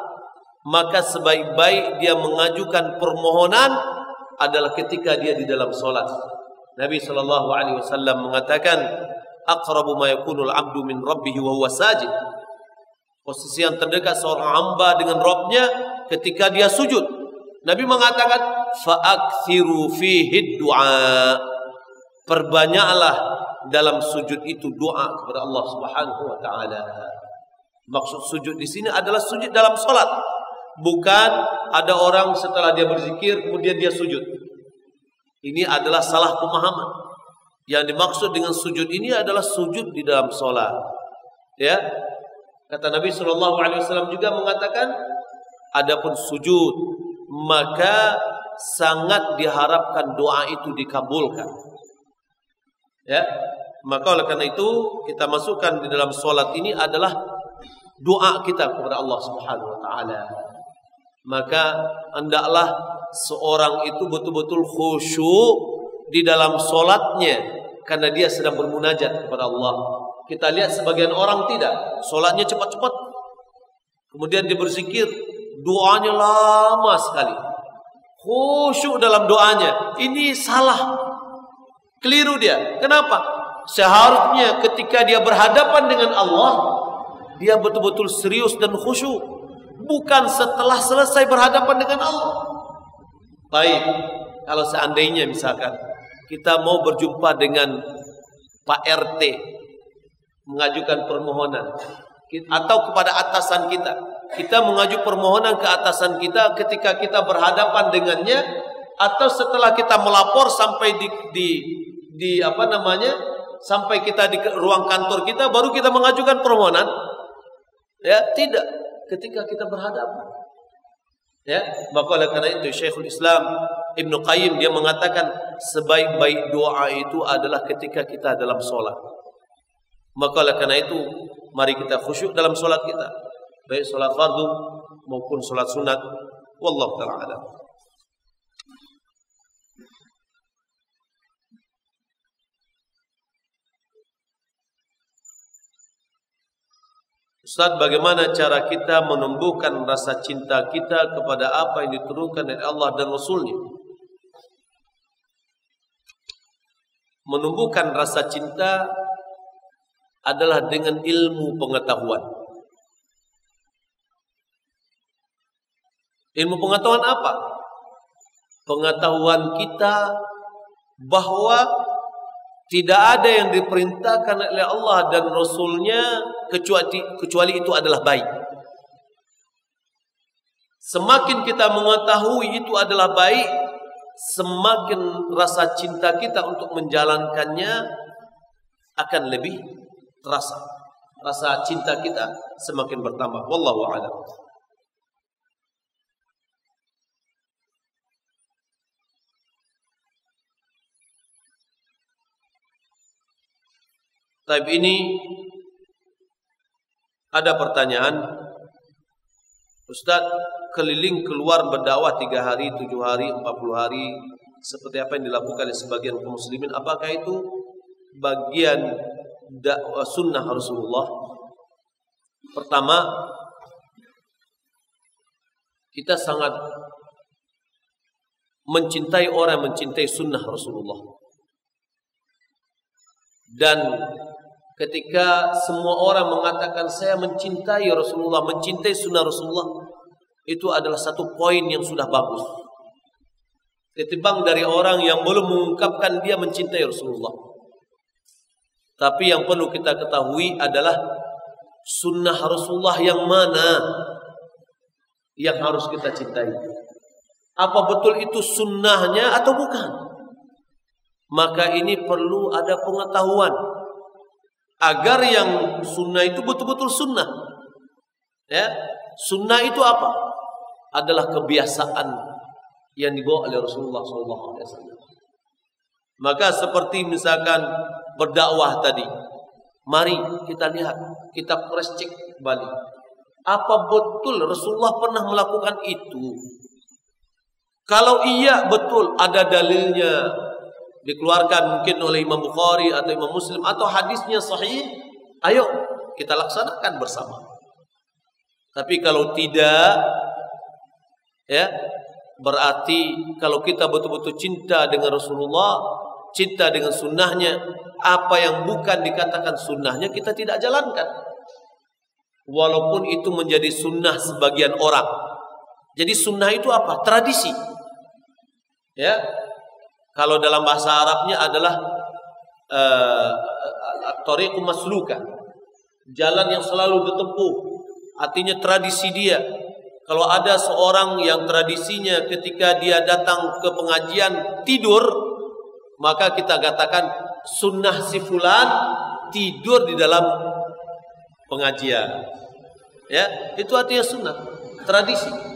Speaker 1: Maka sebaik-baik dia mengajukan permohonan adalah ketika dia di dalam sholat. Nabi sallallahu alaihi wasallam mengatakan aqrabu ma yakunul abdu min rabbih wa huwa sajid. Posisi yang terdekat seorang hamba dengan Rabbnya ketika dia sujud. Nabi mengatakan fa'akthiru fihi du'a. Perbanyaklah dalam sujud itu doa kepada Allah Subhanahu wa taala. Maksud sujud di sini adalah sujud dalam salat. Bukan ada orang setelah dia berzikir kemudian dia sujud. Ini adalah salah pemahaman. Yang dimaksud dengan sujud ini adalah sujud di dalam sholat. Ya, kata Nabi Shallallahu Alaihi Wasallam juga mengatakan, adapun sujud maka sangat diharapkan doa itu dikabulkan. Ya, maka oleh karena itu kita masukkan di dalam sholat ini adalah doa kita kepada Allah Subhanahu Wa Taala. Maka hendaklah seorang itu betul-betul khusyuk di dalam solatnya karena dia sedang bermunajat kepada Allah. Kita lihat sebagian orang tidak, solatnya cepat-cepat. Kemudian dia berzikir, doanya lama sekali. Khusyuk dalam doanya. Ini salah. Keliru dia. Kenapa? Seharusnya ketika dia berhadapan dengan Allah, dia betul-betul serius dan khusyuk. Bukan setelah selesai berhadapan dengan Allah. Baik, kalau seandainya misalkan kita mau berjumpa dengan Pak RT mengajukan permohonan atau kepada atasan kita, kita mengajukan permohonan ke atasan kita ketika kita berhadapan dengannya atau setelah kita melapor sampai di di, di apa namanya sampai kita di ruang kantor kita baru kita mengajukan permohonan. Ya tidak. Ketika kita berhadapan. Ya, maka oleh karena itu Syekhul Islam Ibn Qayyim dia mengatakan sebaik-baik doa itu adalah ketika kita dalam solat. Maka oleh karena itu mari kita khusyuk dalam solat kita, baik solat fardu maupun solat sunat. Wallahu taala Ustaz, bagaimana cara kita menumbuhkan rasa cinta kita kepada apa yang diturunkan dari Allah dan Rasulnya? Menumbuhkan rasa cinta adalah dengan ilmu pengetahuan. Ilmu pengetahuan apa? Pengetahuan kita bahwa tidak ada yang diperintahkan oleh Allah dan Rasulnya kecuali, kecuali itu adalah baik. Semakin kita mengetahui itu adalah baik, semakin rasa cinta kita untuk menjalankannya akan lebih terasa. Rasa cinta kita semakin bertambah. Wallahu a'lam. Tapi ini ada pertanyaan. Ustaz keliling keluar berdakwah tiga hari, tujuh hari, empat puluh hari seperti apa yang dilakukan oleh sebagian kaum muslimin? Apakah itu bagian dakwah sunnah Rasulullah? Pertama kita sangat mencintai orang mencintai sunnah Rasulullah. Dan Ketika semua orang mengatakan saya mencintai Rasulullah, mencintai sunnah Rasulullah, itu adalah satu poin yang sudah bagus. Ketimbang dari orang yang belum mengungkapkan dia mencintai Rasulullah. Tapi yang perlu kita ketahui adalah sunnah Rasulullah yang mana yang harus kita cintai. Apa betul itu sunnahnya atau bukan? Maka ini perlu ada pengetahuan agar yang sunnah itu betul-betul sunnah. Ya, sunnah itu apa? Adalah kebiasaan yang dibawa oleh Rasulullah SAW. Maka seperti misalkan berdakwah tadi, mari kita lihat, kita cross check kembali. Apa betul Rasulullah pernah melakukan itu? Kalau iya betul ada dalilnya, dikeluarkan mungkin oleh Imam Bukhari atau Imam Muslim atau hadisnya sahih, ayo kita laksanakan bersama. Tapi kalau tidak ya berarti kalau kita betul-betul cinta dengan Rasulullah, cinta dengan sunnahnya, apa yang bukan dikatakan sunnahnya kita tidak jalankan. Walaupun itu menjadi sunnah sebagian orang. Jadi sunnah itu apa? Tradisi. Ya, kalau dalam bahasa Arabnya adalah uh, tariqu masluka. Jalan yang selalu ditempuh. Artinya tradisi dia. Kalau ada seorang yang tradisinya ketika dia datang ke pengajian tidur, maka kita katakan sunnah si fulan tidur di dalam pengajian. Ya, itu artinya sunnah, tradisi.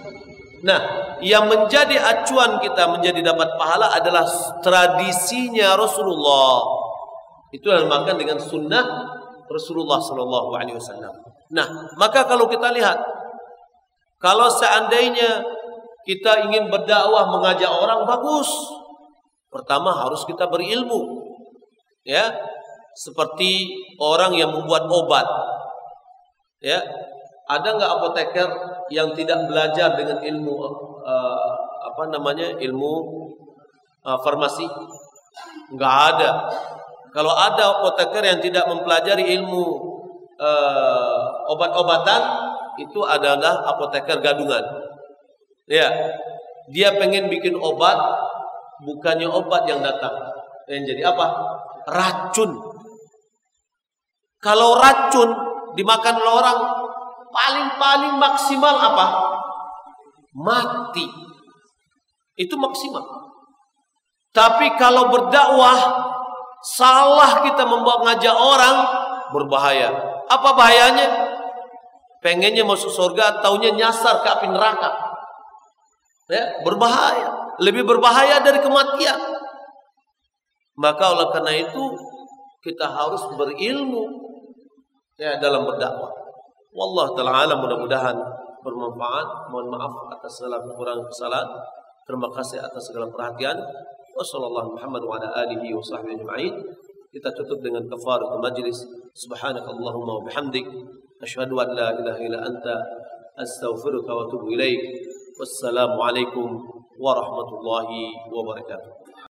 Speaker 1: Nah, yang menjadi acuan kita menjadi dapat pahala adalah tradisinya Rasulullah. Itu dinamakan dengan sunnah Rasulullah Sallallahu Alaihi Wasallam. Nah, maka kalau kita lihat, kalau seandainya kita ingin berdakwah mengajak orang bagus, pertama harus kita berilmu, ya, seperti orang yang membuat obat, ya, ada nggak apoteker yang tidak belajar dengan ilmu uh, apa namanya ilmu uh, farmasi? Nggak ada. Kalau ada apoteker yang tidak mempelajari ilmu uh, obat-obatan, itu adalah apoteker gadungan. Ya, dia pengen bikin obat, bukannya obat yang datang. Yang jadi apa? Racun. Kalau racun dimakan oleh orang, paling-paling maksimal apa? Mati. Itu maksimal. Tapi kalau berdakwah salah kita membawa ngajak orang berbahaya. Apa bahayanya? Pengennya masuk surga, taunya nyasar ke api neraka. Ya, berbahaya, lebih berbahaya dari kematian. Maka oleh karena itu kita harus berilmu ya dalam berdakwah. Wallah taala mudah-mudahan bermanfaat. Mohon maaf atas segala kekurangan kesalahan. Terima kasih atas segala perhatian. Wassallallahu Muhammad wa ala alihi wa sahbihi ajma'in. Kita tutup dengan kafaratul majlis. Subhanakallahumma wa bihamdik asyhadu an la ilaha illa anta astaghfiruka wa atubu ilaik. Wassalamu alaikum warahmatullahi wabarakatuh.